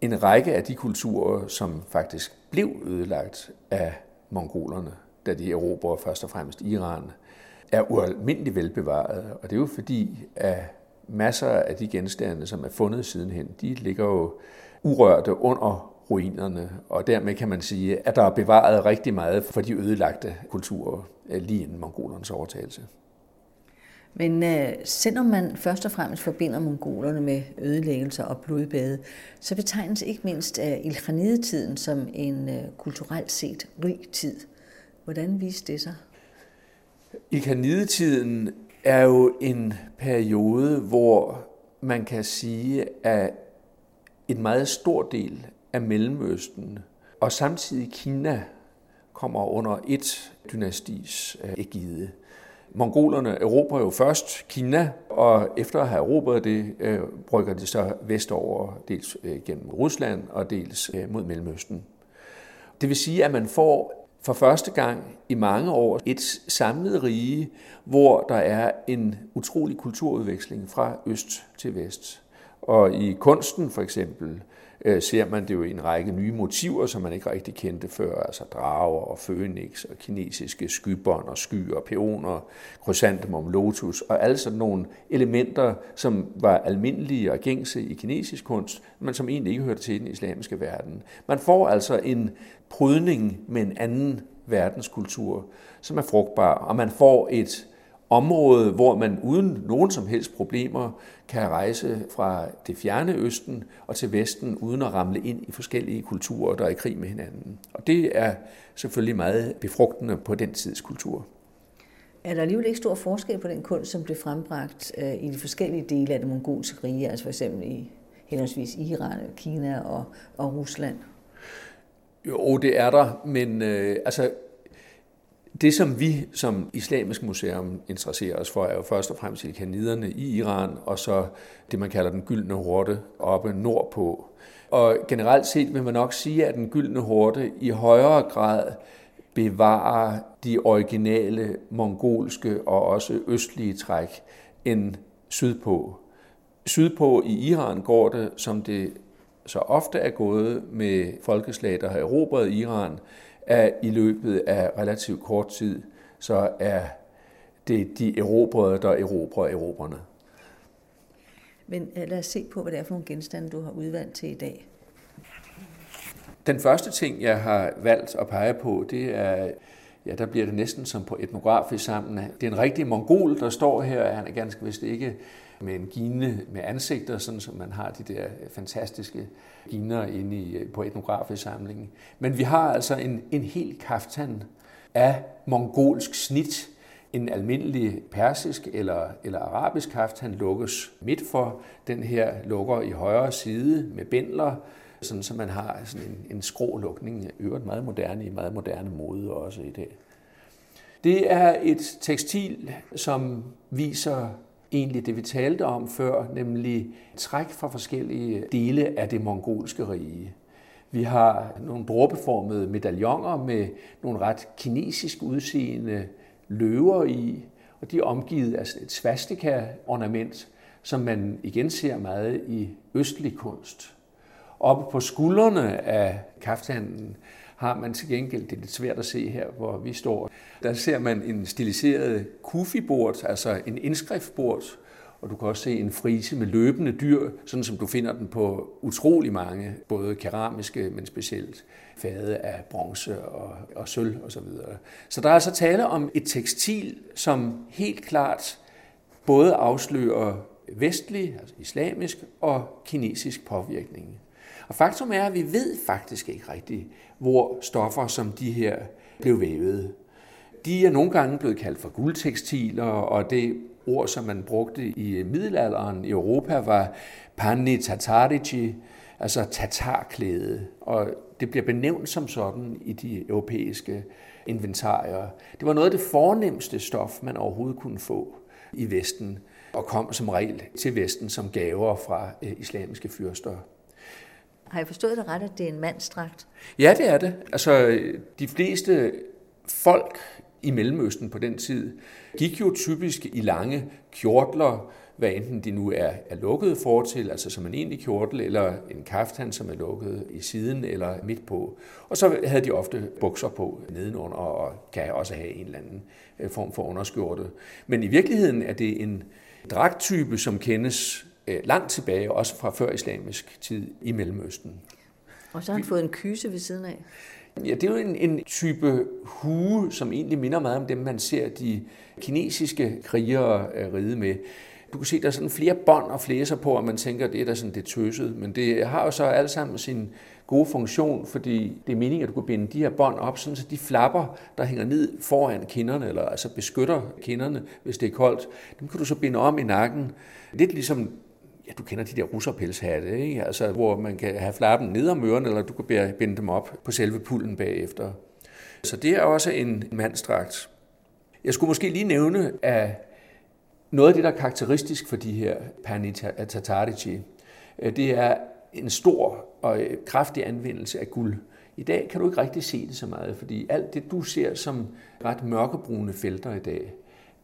en række af de kulturer, som faktisk blev ødelagt af mongolerne, da de erobrede først og fremmest Iran, er ualmindelig velbevaret. Og det er jo fordi, at masser af de genstande, som er fundet sidenhen, de ligger jo urørte under ruinerne, og dermed kan man sige, at der er bevaret rigtig meget for de ødelagte kulturer øh, lige inden mongolernes overtagelse. Men øh, selvom man først og fremmest forbinder mongolerne med ødelæggelser og blodbade, så betegnes ikke mindst øh, Ilkhanidetiden som en øh, kulturelt set rig tid. Hvordan viste det sig? I kanidetiden er jo en periode, hvor man kan sige, at en meget stor del af Mellemøsten og samtidig Kina kommer under et dynastis øh, ægide. Mongolerne erobrer jo først Kina, og efter at have erobret det, øh, brygger de så vestover, dels øh, gennem Rusland og dels øh, mod Mellemøsten. Det vil sige, at man får for første gang i mange år et samlet rige, hvor der er en utrolig kulturudveksling fra øst til vest. Og i kunsten for eksempel, øh, Øh, ser man det jo i en række nye motiver, som man ikke rigtig kendte før, altså drager og fønix og kinesiske skybånd og skyer, peoner, krysantemum, lotus og alle sådan nogle elementer, som var almindelige og gængse i kinesisk kunst, men som egentlig ikke hørte til den islamiske verden. Man får altså en prydning med en anden verdenskultur, som er frugtbar, og man får et område, hvor man uden nogen som helst problemer kan rejse fra det fjerne østen og til vesten, uden at ramle ind i forskellige kulturer, der er i krig med hinanden. Og det er selvfølgelig meget befrugtende på den tids kultur. Er der alligevel ikke stor forskel på den kunst, som blev frembragt øh, i de forskellige dele af det mongolske rige, altså for eksempel i henholdsvis Iran, Kina og, og Rusland? Jo, det er der, men øh, altså det, som vi som Islamisk Museum interesserer os for, er jo først og fremmest kaniderne i Iran, og så det, man kalder den gyldne horte oppe nordpå. Og generelt set vil man nok sige, at den gyldne horte i højere grad bevarer de originale mongolske og også østlige træk end sydpå. Sydpå i Iran går det, som det så ofte er gået med folkeslag, der har erobret Iran, at i løbet af relativt kort tid, så er det de erobrede, der erobrer erobrerne. Men øh, lad os se på, hvad det er for nogle genstande, du har udvalgt til i dag. Den første ting, jeg har valgt at pege på, det er, ja, der bliver det næsten som på etnografisk sammen. Det er en rigtig mongol, der står her. Han er ganske vist ikke med en gine med ansigter, sådan som man har de der fantastiske giner inde i, øh, på etnografisk samling. Men vi har altså en, en hel kaftan af mongolsk snit. En almindelig persisk eller, eller arabisk kaftan lukkes midt for. Den her lukker i højre side med bindler, sådan så man har sådan en, en skrålukning, øvrigt meget moderne i meget moderne mode også i dag. Det er et tekstil, som viser egentlig det, vi talte om før, nemlig træk fra forskellige dele af det mongolske rige. Vi har nogle dråbeformede medaljoner med nogle ret kinesisk udseende løver i, og de er omgivet af et svastika-ornament, som man igen ser meget i østlig kunst. Oppe på skuldrene af kaftanen har man til gengæld, det er lidt svært at se her, hvor vi står, der ser man en stiliseret kufibord, altså en indskriftbord, og du kan også se en frise med løbende dyr, sådan som du finder den på utrolig mange, både keramiske, men specielt fade af bronze og, og sølv osv. Så, videre. så der er altså tale om et tekstil, som helt klart både afslører vestlig, altså islamisk og kinesisk påvirkning. Og faktum er, at vi ved faktisk ikke rigtigt, hvor stoffer som de her blev vævet. De er nogle gange blevet kaldt for guldtekstiler, og det ord, som man brugte i middelalderen i Europa, var panni tatarici, altså tatarklæde. Og det bliver benævnt som sådan i de europæiske inventarier. Det var noget af det fornemmeste stof, man overhovedet kunne få i Vesten, og kom som regel til Vesten som gaver fra eh, islamiske fyrster. Har jeg forstået det ret, at det er en mandstragt? Ja, det er det. Altså, de fleste folk i Mellemøsten på den tid gik jo typisk i lange kjortler, hvad enten de nu er, er lukket fortil, altså som en egentlig kjortel, eller en kaftan, som er lukket i siden eller midt på. Og så havde de ofte bukser på nedenunder, og kan også have en eller anden øh, form for underskjorte. Men i virkeligheden er det en dragttype, som kendes langt tilbage, også fra før islamisk tid i Mellemøsten. Og så har han fået en kyse ved siden af. Ja, det er jo en, en type hue, som egentlig minder meget om dem, man ser de kinesiske krigere øh, ride med. Du kan se, der er sådan flere bånd og flæser på, og man tænker, det er da sådan det tøset. Men det har jo så alt sammen sin gode funktion, fordi det er meningen, at du kan binde de her bånd op, sådan så de flapper, der hænger ned foran kinderne, eller altså beskytter kinderne, hvis det er koldt, dem kan du så binde om i nakken. Lidt ligesom ja, du kender de der russerpelshatte, ikke? Altså, hvor man kan have flappen ned om ørerne, eller du kan binde dem op på selve pullen bagefter. Så det er også en mandstragt. Jeg skulle måske lige nævne, at noget af det, der er karakteristisk for de her panitatardici, øh, det er en stor og øh, kraftig anvendelse af guld. I dag kan du ikke rigtig se det så meget, fordi alt det, du ser som ret mørkebrune felter i dag,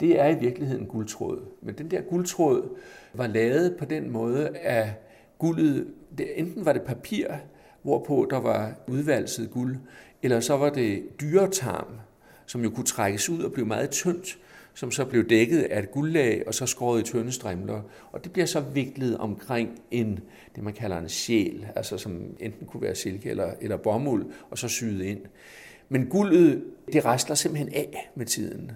det er i virkeligheden guldtråd. Men den der guldtråd var lavet på den måde, at guldet, det, enten var det papir, hvorpå der var udvalset guld, eller så var det dyretarm, som jo kunne trækkes ud og blive meget tyndt, som så blev dækket af et guldlag og så skåret i tynde strimler. Og det bliver så viklet omkring en, det man kalder en sjæl, altså som enten kunne være silke eller, eller bomuld, og så syet ind. Men guldet, det restler simpelthen af med tiden.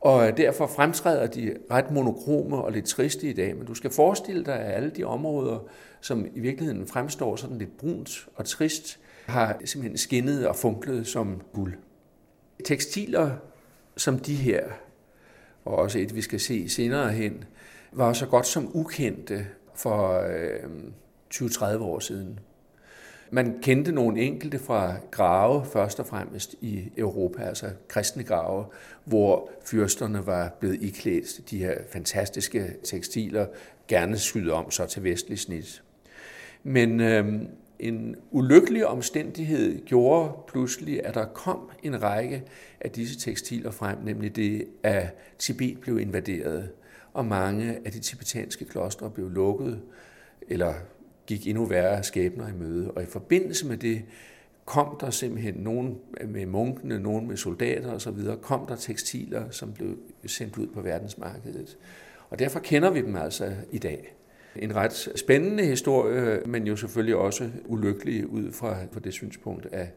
Og derfor fremtræder de ret monokrome og lidt triste i dag. Men du skal forestille dig, at alle de områder, som i virkeligheden fremstår sådan lidt brunt og trist, har simpelthen skinnet og funklet som guld. Tekstiler som de her, og også et, vi skal se senere hen, var så godt som ukendte for øh, 20-30 år siden. Man kendte nogle enkelte fra grave, først og fremmest i Europa, altså kristne grave, hvor fyrsterne var blevet iklædt de her fantastiske tekstiler, gerne skyde om så til vestlig snit. Men øh, en ulykkelig omstændighed gjorde pludselig, at der kom en række af disse tekstiler frem, nemlig det, at Tibet blev invaderet, og mange af de tibetanske klostre blev lukket, eller gik endnu værre skæbner i møde. Og i forbindelse med det kom der simpelthen nogen med munkene, nogen med soldater osv., kom der tekstiler, som blev sendt ud på verdensmarkedet. Og derfor kender vi dem altså i dag. En ret spændende historie, men jo selvfølgelig også ulykkelig ud fra, fra det synspunkt, at,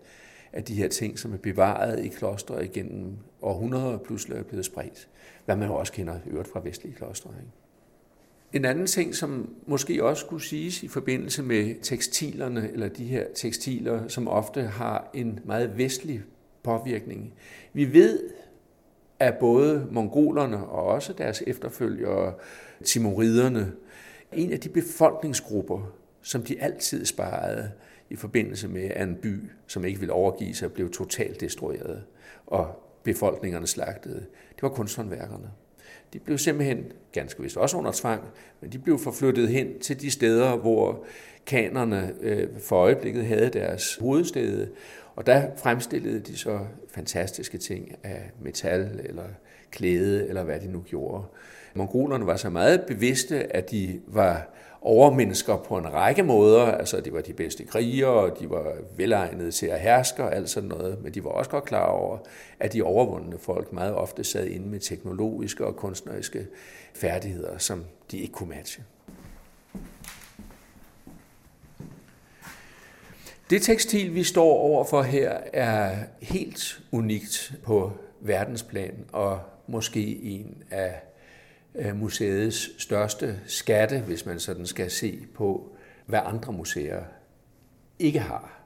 at de her ting, som er bevaret i klostre igennem århundreder, pludselig er blevet spredt. Hvad man jo også kender øvrigt fra vestlige klostre. Ikke? En anden ting, som måske også skulle siges i forbindelse med tekstilerne, eller de her tekstiler, som ofte har en meget vestlig påvirkning. Vi ved, at både mongolerne og også deres efterfølgere, timoriderne, en af de befolkningsgrupper, som de altid sparede i forbindelse med, at en by, som ikke ville overgive sig, blev totalt destrueret, og befolkningerne slagtede, det var kunsthåndværkerne. De blev simpelthen, ganske vist også under tvang, men de blev forflyttet hen til de steder, hvor kanerne øh, for øjeblikket havde deres hovedstede, og der fremstillede de så fantastiske ting af metal eller klæde, eller hvad de nu gjorde. Mongolerne var så meget bevidste, at de var overmennesker på en række måder. Altså, de var de bedste krigere, de var velegnede til at herske og alt sådan noget, men de var også godt klar over, at de overvundne folk meget ofte sad inde med teknologiske og kunstneriske færdigheder, som de ikke kunne matche. Det tekstil, vi står overfor her, er helt unikt på verdensplan, og måske en af Øh, museets største skatte, hvis man sådan skal se på, hvad andre museer ikke har.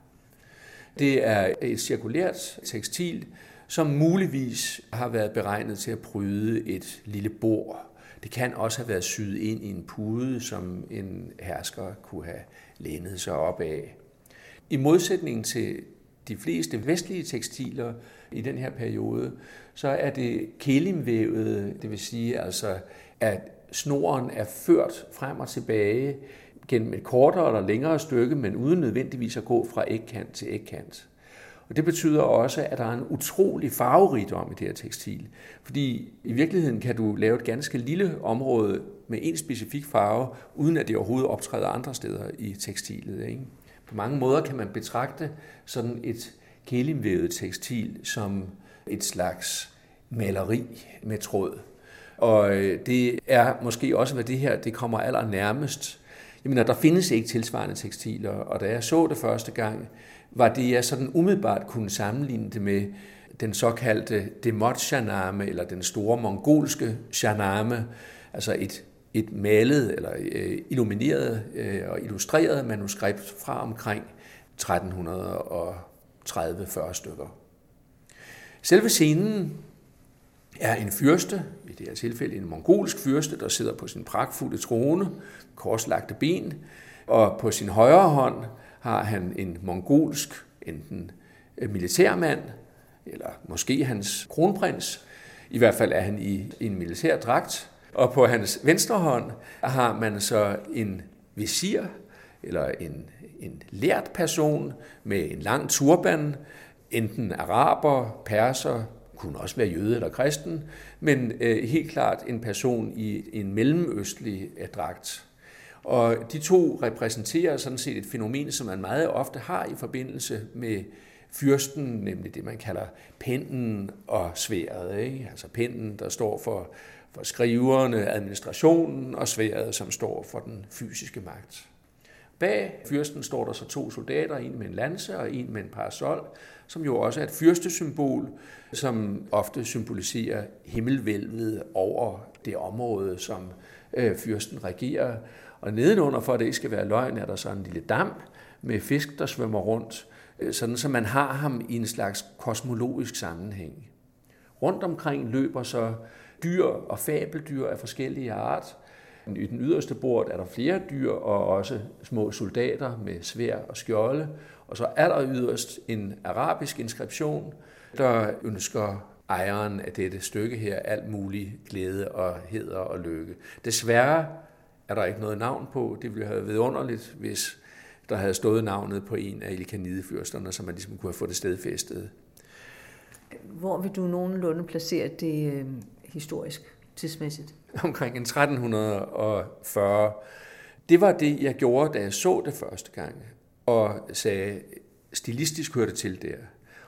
Det er et cirkulært tekstil, som muligvis har været beregnet til at bryde et lille bord. Det kan også have været syet ind i en pude, som en hersker kunne have lænet sig op af. I modsætning til de fleste vestlige tekstiler i den her periode, så er det kelimvævet, det vil sige altså, at snoren er ført frem og tilbage gennem et kortere eller længere stykke, men uden nødvendigvis at gå fra ægkant til ægkant. Og det betyder også, at der er en utrolig farverigdom i det her tekstil. Fordi i virkeligheden kan du lave et ganske lille område med en specifik farve, uden at det overhovedet optræder andre steder i tekstilet. Ikke? På mange måder kan man betragte sådan et gelimvævet tekstil som et slags maleri med tråd. Og øh, det er måske også, hvad det her det kommer allernærmest. Jeg mener, der findes ikke tilsvarende tekstiler, og da jeg så det første gang, var det, jeg sådan umiddelbart kunne sammenligne det med den såkaldte demot shaname eller den store mongolske shaname, altså et et malet eller øh, illumineret øh, og illustreret manuskript fra omkring 1300 og 30-40 stykker. Selve scenen er en fyrste, i det her tilfælde en mongolsk fyrste, der sidder på sin pragtfulde trone, korslagte ben, og på sin højre hånd har han en mongolsk, enten øh, militærmand, eller måske hans kronprins. I hvert fald er han i en militær dragt, og på hans venstre hånd har man så en visir, eller en, en lært person med en lang turban, enten araber, perser, kunne også være jøde eller kristen, men øh, helt klart en person i en mellemøstlig øh, dragt. Og de to repræsenterer sådan set et fænomen, som man meget ofte har i forbindelse med fyrsten, nemlig det, man kalder pinden og sværet. Ikke? Altså pinden, der står for for skriverne, administrationen og sværet, som står for den fysiske magt. Bag fyrsten står der så to soldater, en med en lanse og en med en parasol, som jo også er et fyrstesymbol, som ofte symboliserer himmelvælvet over det område, som øh, fyrsten regerer. Og nedenunder, for at det ikke skal være løgn, er der så en lille dam med fisk, der svømmer rundt, øh, sådan så man har ham i en slags kosmologisk sammenhæng. Rundt omkring løber så dyr og fabeldyr af forskellige art. I den yderste bord er der flere dyr og også små soldater med svær og skjolde. Og så er der yderst en arabisk inskription, der ønsker ejeren af dette stykke her alt mulig glæde og heder og lykke. Desværre er der ikke noget navn på. Det ville have været underligt, hvis der havde stået navnet på en af Ilkanidefyrsterne, så man ligesom kunne have fået det stedfæstet. Hvor vil du nogenlunde placere det øh, historisk, tidsmæssigt? Omkring en 1340. Det var det, jeg gjorde, da jeg så det første gang, og sagde, stilistisk hørte til der.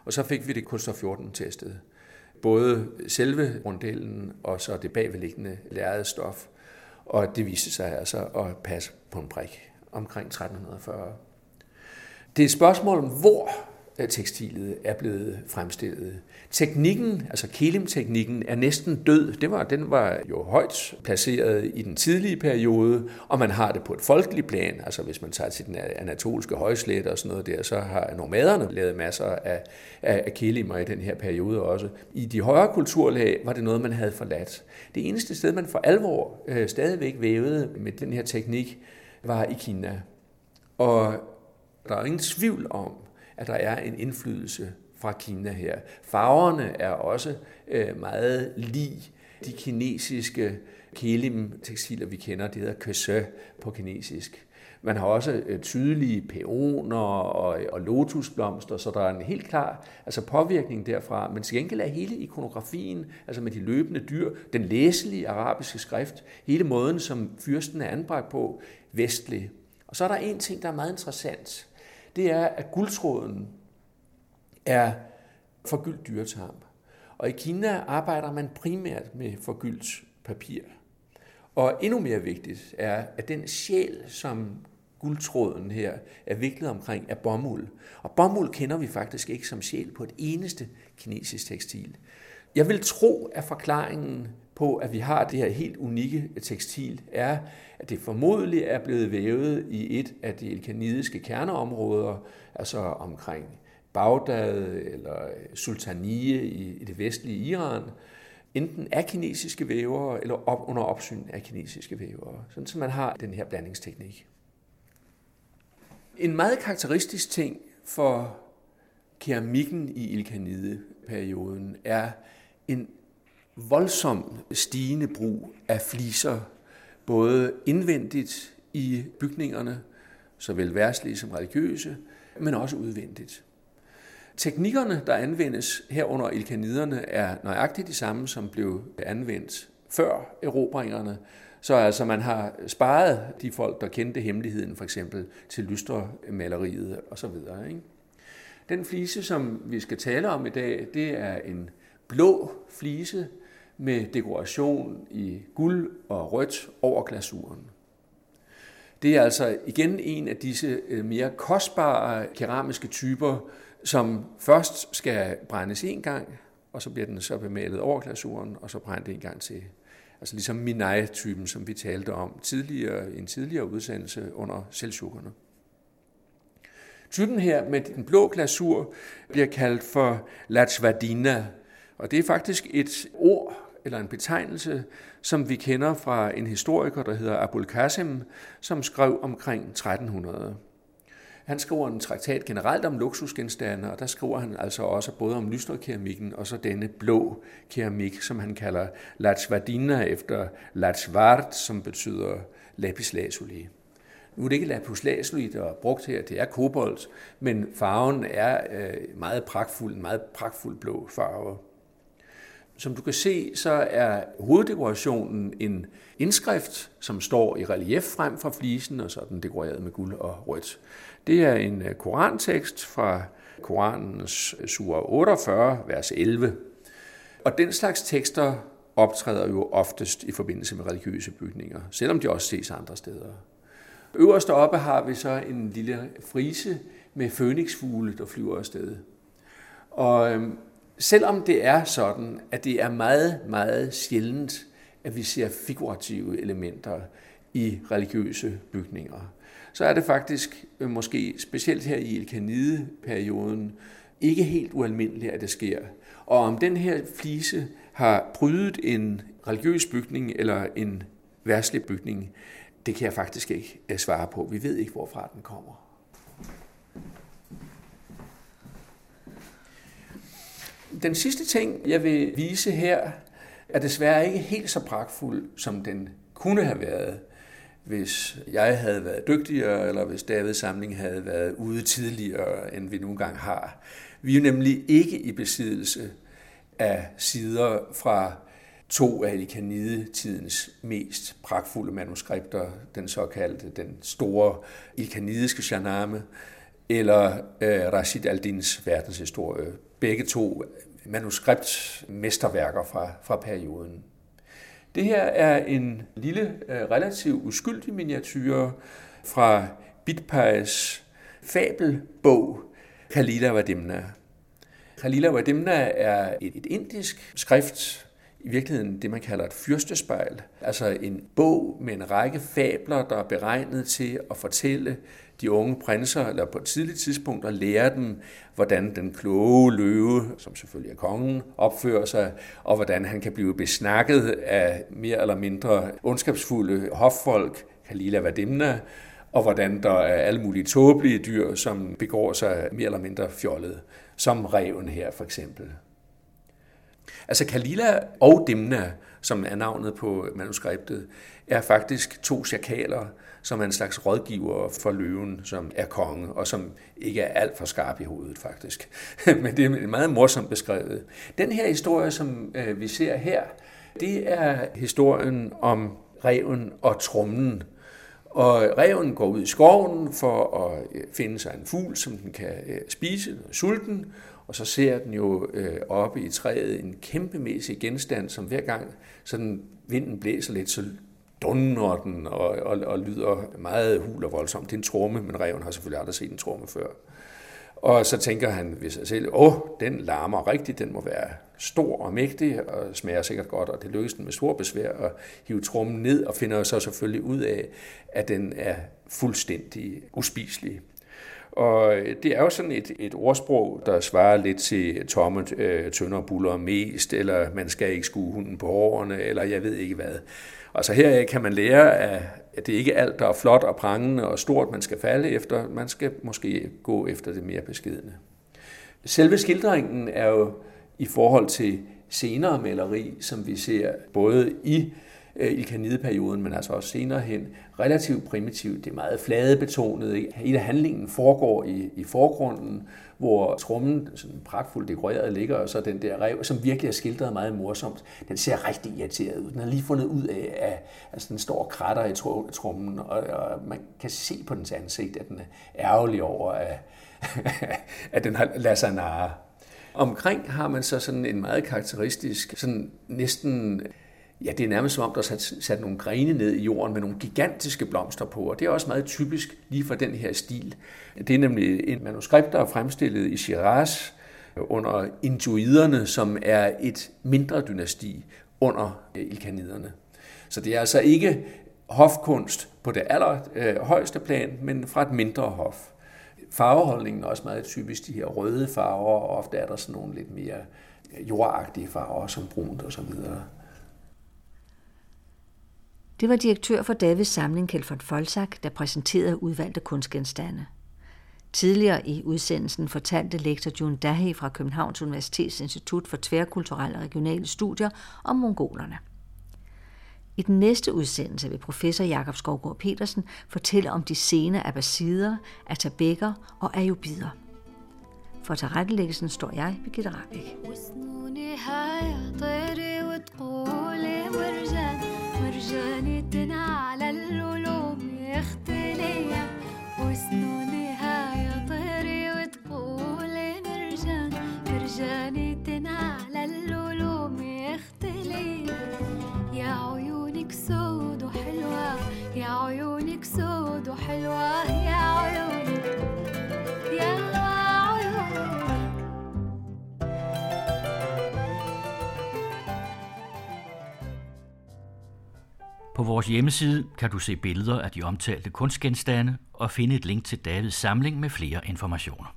Og så fik vi det kunstner 14 testet. Både selve rondellen og så det bagvedliggende lærrede stof. Og det viste sig altså at passe på en prik omkring 1340. Det er et spørgsmål om, hvor tekstilet er blevet fremstillet. Teknikken, altså kelimteknikken, er næsten død. Det var, den var jo højt placeret i den tidlige periode, og man har det på et folkeligt plan. Altså hvis man tager til den anatolske højslet og sådan noget der, så har nomaderne lavet masser af, af, af kelimer i den her periode også. I de højere kulturlag var det noget, man havde forladt. Det eneste sted, man for alvor øh, stadigvæk vævede med den her teknik, var i Kina. Og der er ingen tvivl om, at der er en indflydelse fra Kina her. Farverne er også øh, meget lige de kinesiske kelim-tekstiler, vi kender. Det hedder køse på kinesisk. Man har også øh, tydelige peoner og, og lotusblomster, så der er en helt klar altså påvirkning derfra. Men til gengæld er hele ikonografien, altså med de løbende dyr, den læselige arabiske skrift, hele måden, som fyrsten er anbragt på, vestlig. Og så er der en ting, der er meget interessant. Det er, at guldtråden er forgyldt dyretarm. Og i Kina arbejder man primært med forgyldt papir. Og endnu mere vigtigt er, at den sjæl, som guldtråden her er viklet omkring, er bomuld. Og bomuld kender vi faktisk ikke som sjæl på et eneste kinesisk tekstil. Jeg vil tro, at forklaringen på, at vi har det her helt unikke tekstil, er, at det formodentlig er blevet vævet i et af de elkanidiske kerneområder, altså omkring Bagdad eller Sultanie i det vestlige Iran, enten af kinesiske vævere eller op, under opsyn af kinesiske vævere, sådan så man har den her blandingsteknik. En meget karakteristisk ting for keramikken i Ilkanide-perioden er en voldsom stigende brug af fliser, både indvendigt i bygningerne, såvel værtslige som religiøse, men også udvendigt. Teknikkerne, der anvendes herunder ilkaniderne, er nøjagtigt de samme, som blev anvendt før erobringerne. Så altså man har sparet de folk, der kendte hemmeligheden, for eksempel til lystermaleriet osv. Ikke? Den flise, som vi skal tale om i dag, det er en blå flise med dekoration i guld og rødt over glasuren. Det er altså igen en af disse øh, mere kostbare keramiske typer, som først skal brændes en gang, og så bliver den så bemalet over glasuren, og så brændt en gang til. Altså ligesom Minai-typen, som vi talte om tidligere i en tidligere udsendelse under Seldsjukkerne. Typen her med den blå glasur bliver kaldt for Lachvadina, og det er faktisk et ord eller en betegnelse, som vi kender fra en historiker, der hedder Abul Qasim, som skrev omkring 1300. Han skriver en traktat generelt om luksusgenstande, og der skriver han altså også både om lysnerkeramikken og så denne blå keramik, som han kalder Latsvardina efter Latsvart, som betyder lapis lazuli. Nu er det ikke lapis lazuli, der er brugt her, det er kobolt, men farven er øh, meget pragtfuld, en meget pragtfuld blå farve. Som du kan se, så er hoveddekorationen en indskrift, som står i relief frem fra flisen, og så er den dekoreret med guld og rødt. Det er en øh, korantekst fra Koranens sura 48, vers 11. Og den slags tekster optræder jo oftest i forbindelse med religiøse bygninger, selvom de også ses andre steder. Øverst oppe har vi så en lille frise med fønixfugle, der flyver afsted. Og øhm, selvom det er sådan, at det er meget, meget sjældent, at vi ser figurative elementer i religiøse bygninger, så er det faktisk øh, måske specielt her i Elkanide-perioden ikke helt ualmindeligt, at det sker. Og om den her flise har brydet en religiøs bygning eller en værtslig bygning, det kan jeg faktisk ikke øh, svare på. Vi ved ikke, hvorfra den kommer. Den sidste ting, jeg vil vise her, er desværre ikke helt så pragtfuld, som den kunne have været, hvis jeg havde været dygtigere, eller hvis Davids samling havde været ude tidligere, end vi nogle gange har. Vi er jo nemlig ikke i besiddelse af sider fra to af Ilkanide-tidens mest pragtfulde manuskripter, den såkaldte, den store ilkanidiske Shahnameh, eller øh, Rashid al-Dins verdenshistorie. Begge to manuskriptmesterværker fra, fra perioden. Det her er en lille, øh, relativt uskyldig miniatyr fra Bitpais fabelbog Kalila Vadimna. Kalila Vadimna er et, et indisk skrift, i virkeligheden det, man kalder et fyrstespejl. Altså en bog med en række fabler, der er beregnet til at fortælle de unge prinser, eller på et tidligt tidspunkt og lære dem, hvordan den kloge løve, som selvfølgelig er kongen, opfører sig, og hvordan han kan blive besnakket af mere eller mindre ondskabsfulde hoffolk, Kalila Vadimna, og hvordan der er alle mulige tåbelige dyr, som begår sig mere eller mindre fjollet, som reven her for eksempel. Altså Kalila og Dimna, som er navnet på manuskriptet, er faktisk to chakaler, som er en slags rådgiver for løven, som er konge, og som ikke er alt for skarp i hovedet faktisk. Men det er meget morsomt beskrevet. Den her historie, som øh, vi ser her, det er historien om reven og trummen. Og reven går ud i skoven for at øh, finde sig en fugl, som den kan øh, spise, spise, sulten, og så ser den jo øh, oppe i træet en kæmpemæssig genstand, som hver gang sådan vinden blæser lidt, så dunner den og, og, og lyder meget hul og voldsomt. Det er en tromme, men reven har selvfølgelig aldrig set en tromme før. Og så tænker han ved sig selv, åh, den larmer rigtigt, den må være stor og mægtig, og smager sikkert godt, og det lykkes den med stor besvær at hive trummen ned, og finder så selvfølgelig ud af, at den er fuldstændig uspiselig. Og det er jo sådan et, et ordsprog, der svarer lidt til tomme øh, tønder buller mest, eller man skal ikke skue hunden på hårene, eller jeg ved ikke hvad. Altså her kan man lære, at det ikke er alt, der er flot og prangende og stort, man skal falde efter. Man skal måske gå efter det mere beskedende. Selve skildringen er jo i forhold til senere maleri, som vi ser både i øh, perioden, men altså også senere hen, relativt primitivt. Det er meget fladebetonet. betonet. Hele handlingen foregår i, i forgrunden, hvor trummen, sådan pragtfuldt dekoreret, ligger, og så den der rev, som virkelig er skildret meget morsomt. Den ser rigtig irriteret ud. Den har lige fundet ud af, at altså, den står og kratter i trummen, og, og man kan se på dens ansigt, at den er ærgerlig over, at, at den har ladet sig narre. Omkring har man så sådan en meget karakteristisk, sådan næsten Ja, det er nærmest som om, der er sat, sat nogle grene ned i jorden med nogle gigantiske blomster på, og det er også meget typisk lige for den her stil. Det er nemlig en manuskript, der er fremstillet i Shiraz under Intuiderne, som er et mindre dynasti under Ilkaniderne. Så det er altså ikke hofkunst på det allerhøjeste øh, plan, men fra et mindre hof. Farveholdningen er også meget typisk de her røde farver, og ofte er der sådan nogle lidt mere jordagtige farver, som brunt og så videre. Det var direktør for Davids samling, Kjeld von Folsak, der præsenterede udvalgte kunstgenstande. Tidligere i udsendelsen fortalte lektor Jun Dahi fra Københavns Universitets Institut for Tværkulturelle og Regionale Studier om mongolerne. I den næste udsendelse vil professor Jakob Skovgaard Petersen fortælle om de sene abbasider, atabækker og ayubider. For tilrettelæggelsen står jeg, Birgitte Rabeck. مرجاني على وسنونها مرجان. مرجاني على القلوب يا عيونك سود وحلوة يا عيونك سود وحلوة يا عيونك. يا På vores hjemmeside kan du se billeder af de omtalte kunstgenstande og finde et link til Davids samling med flere informationer.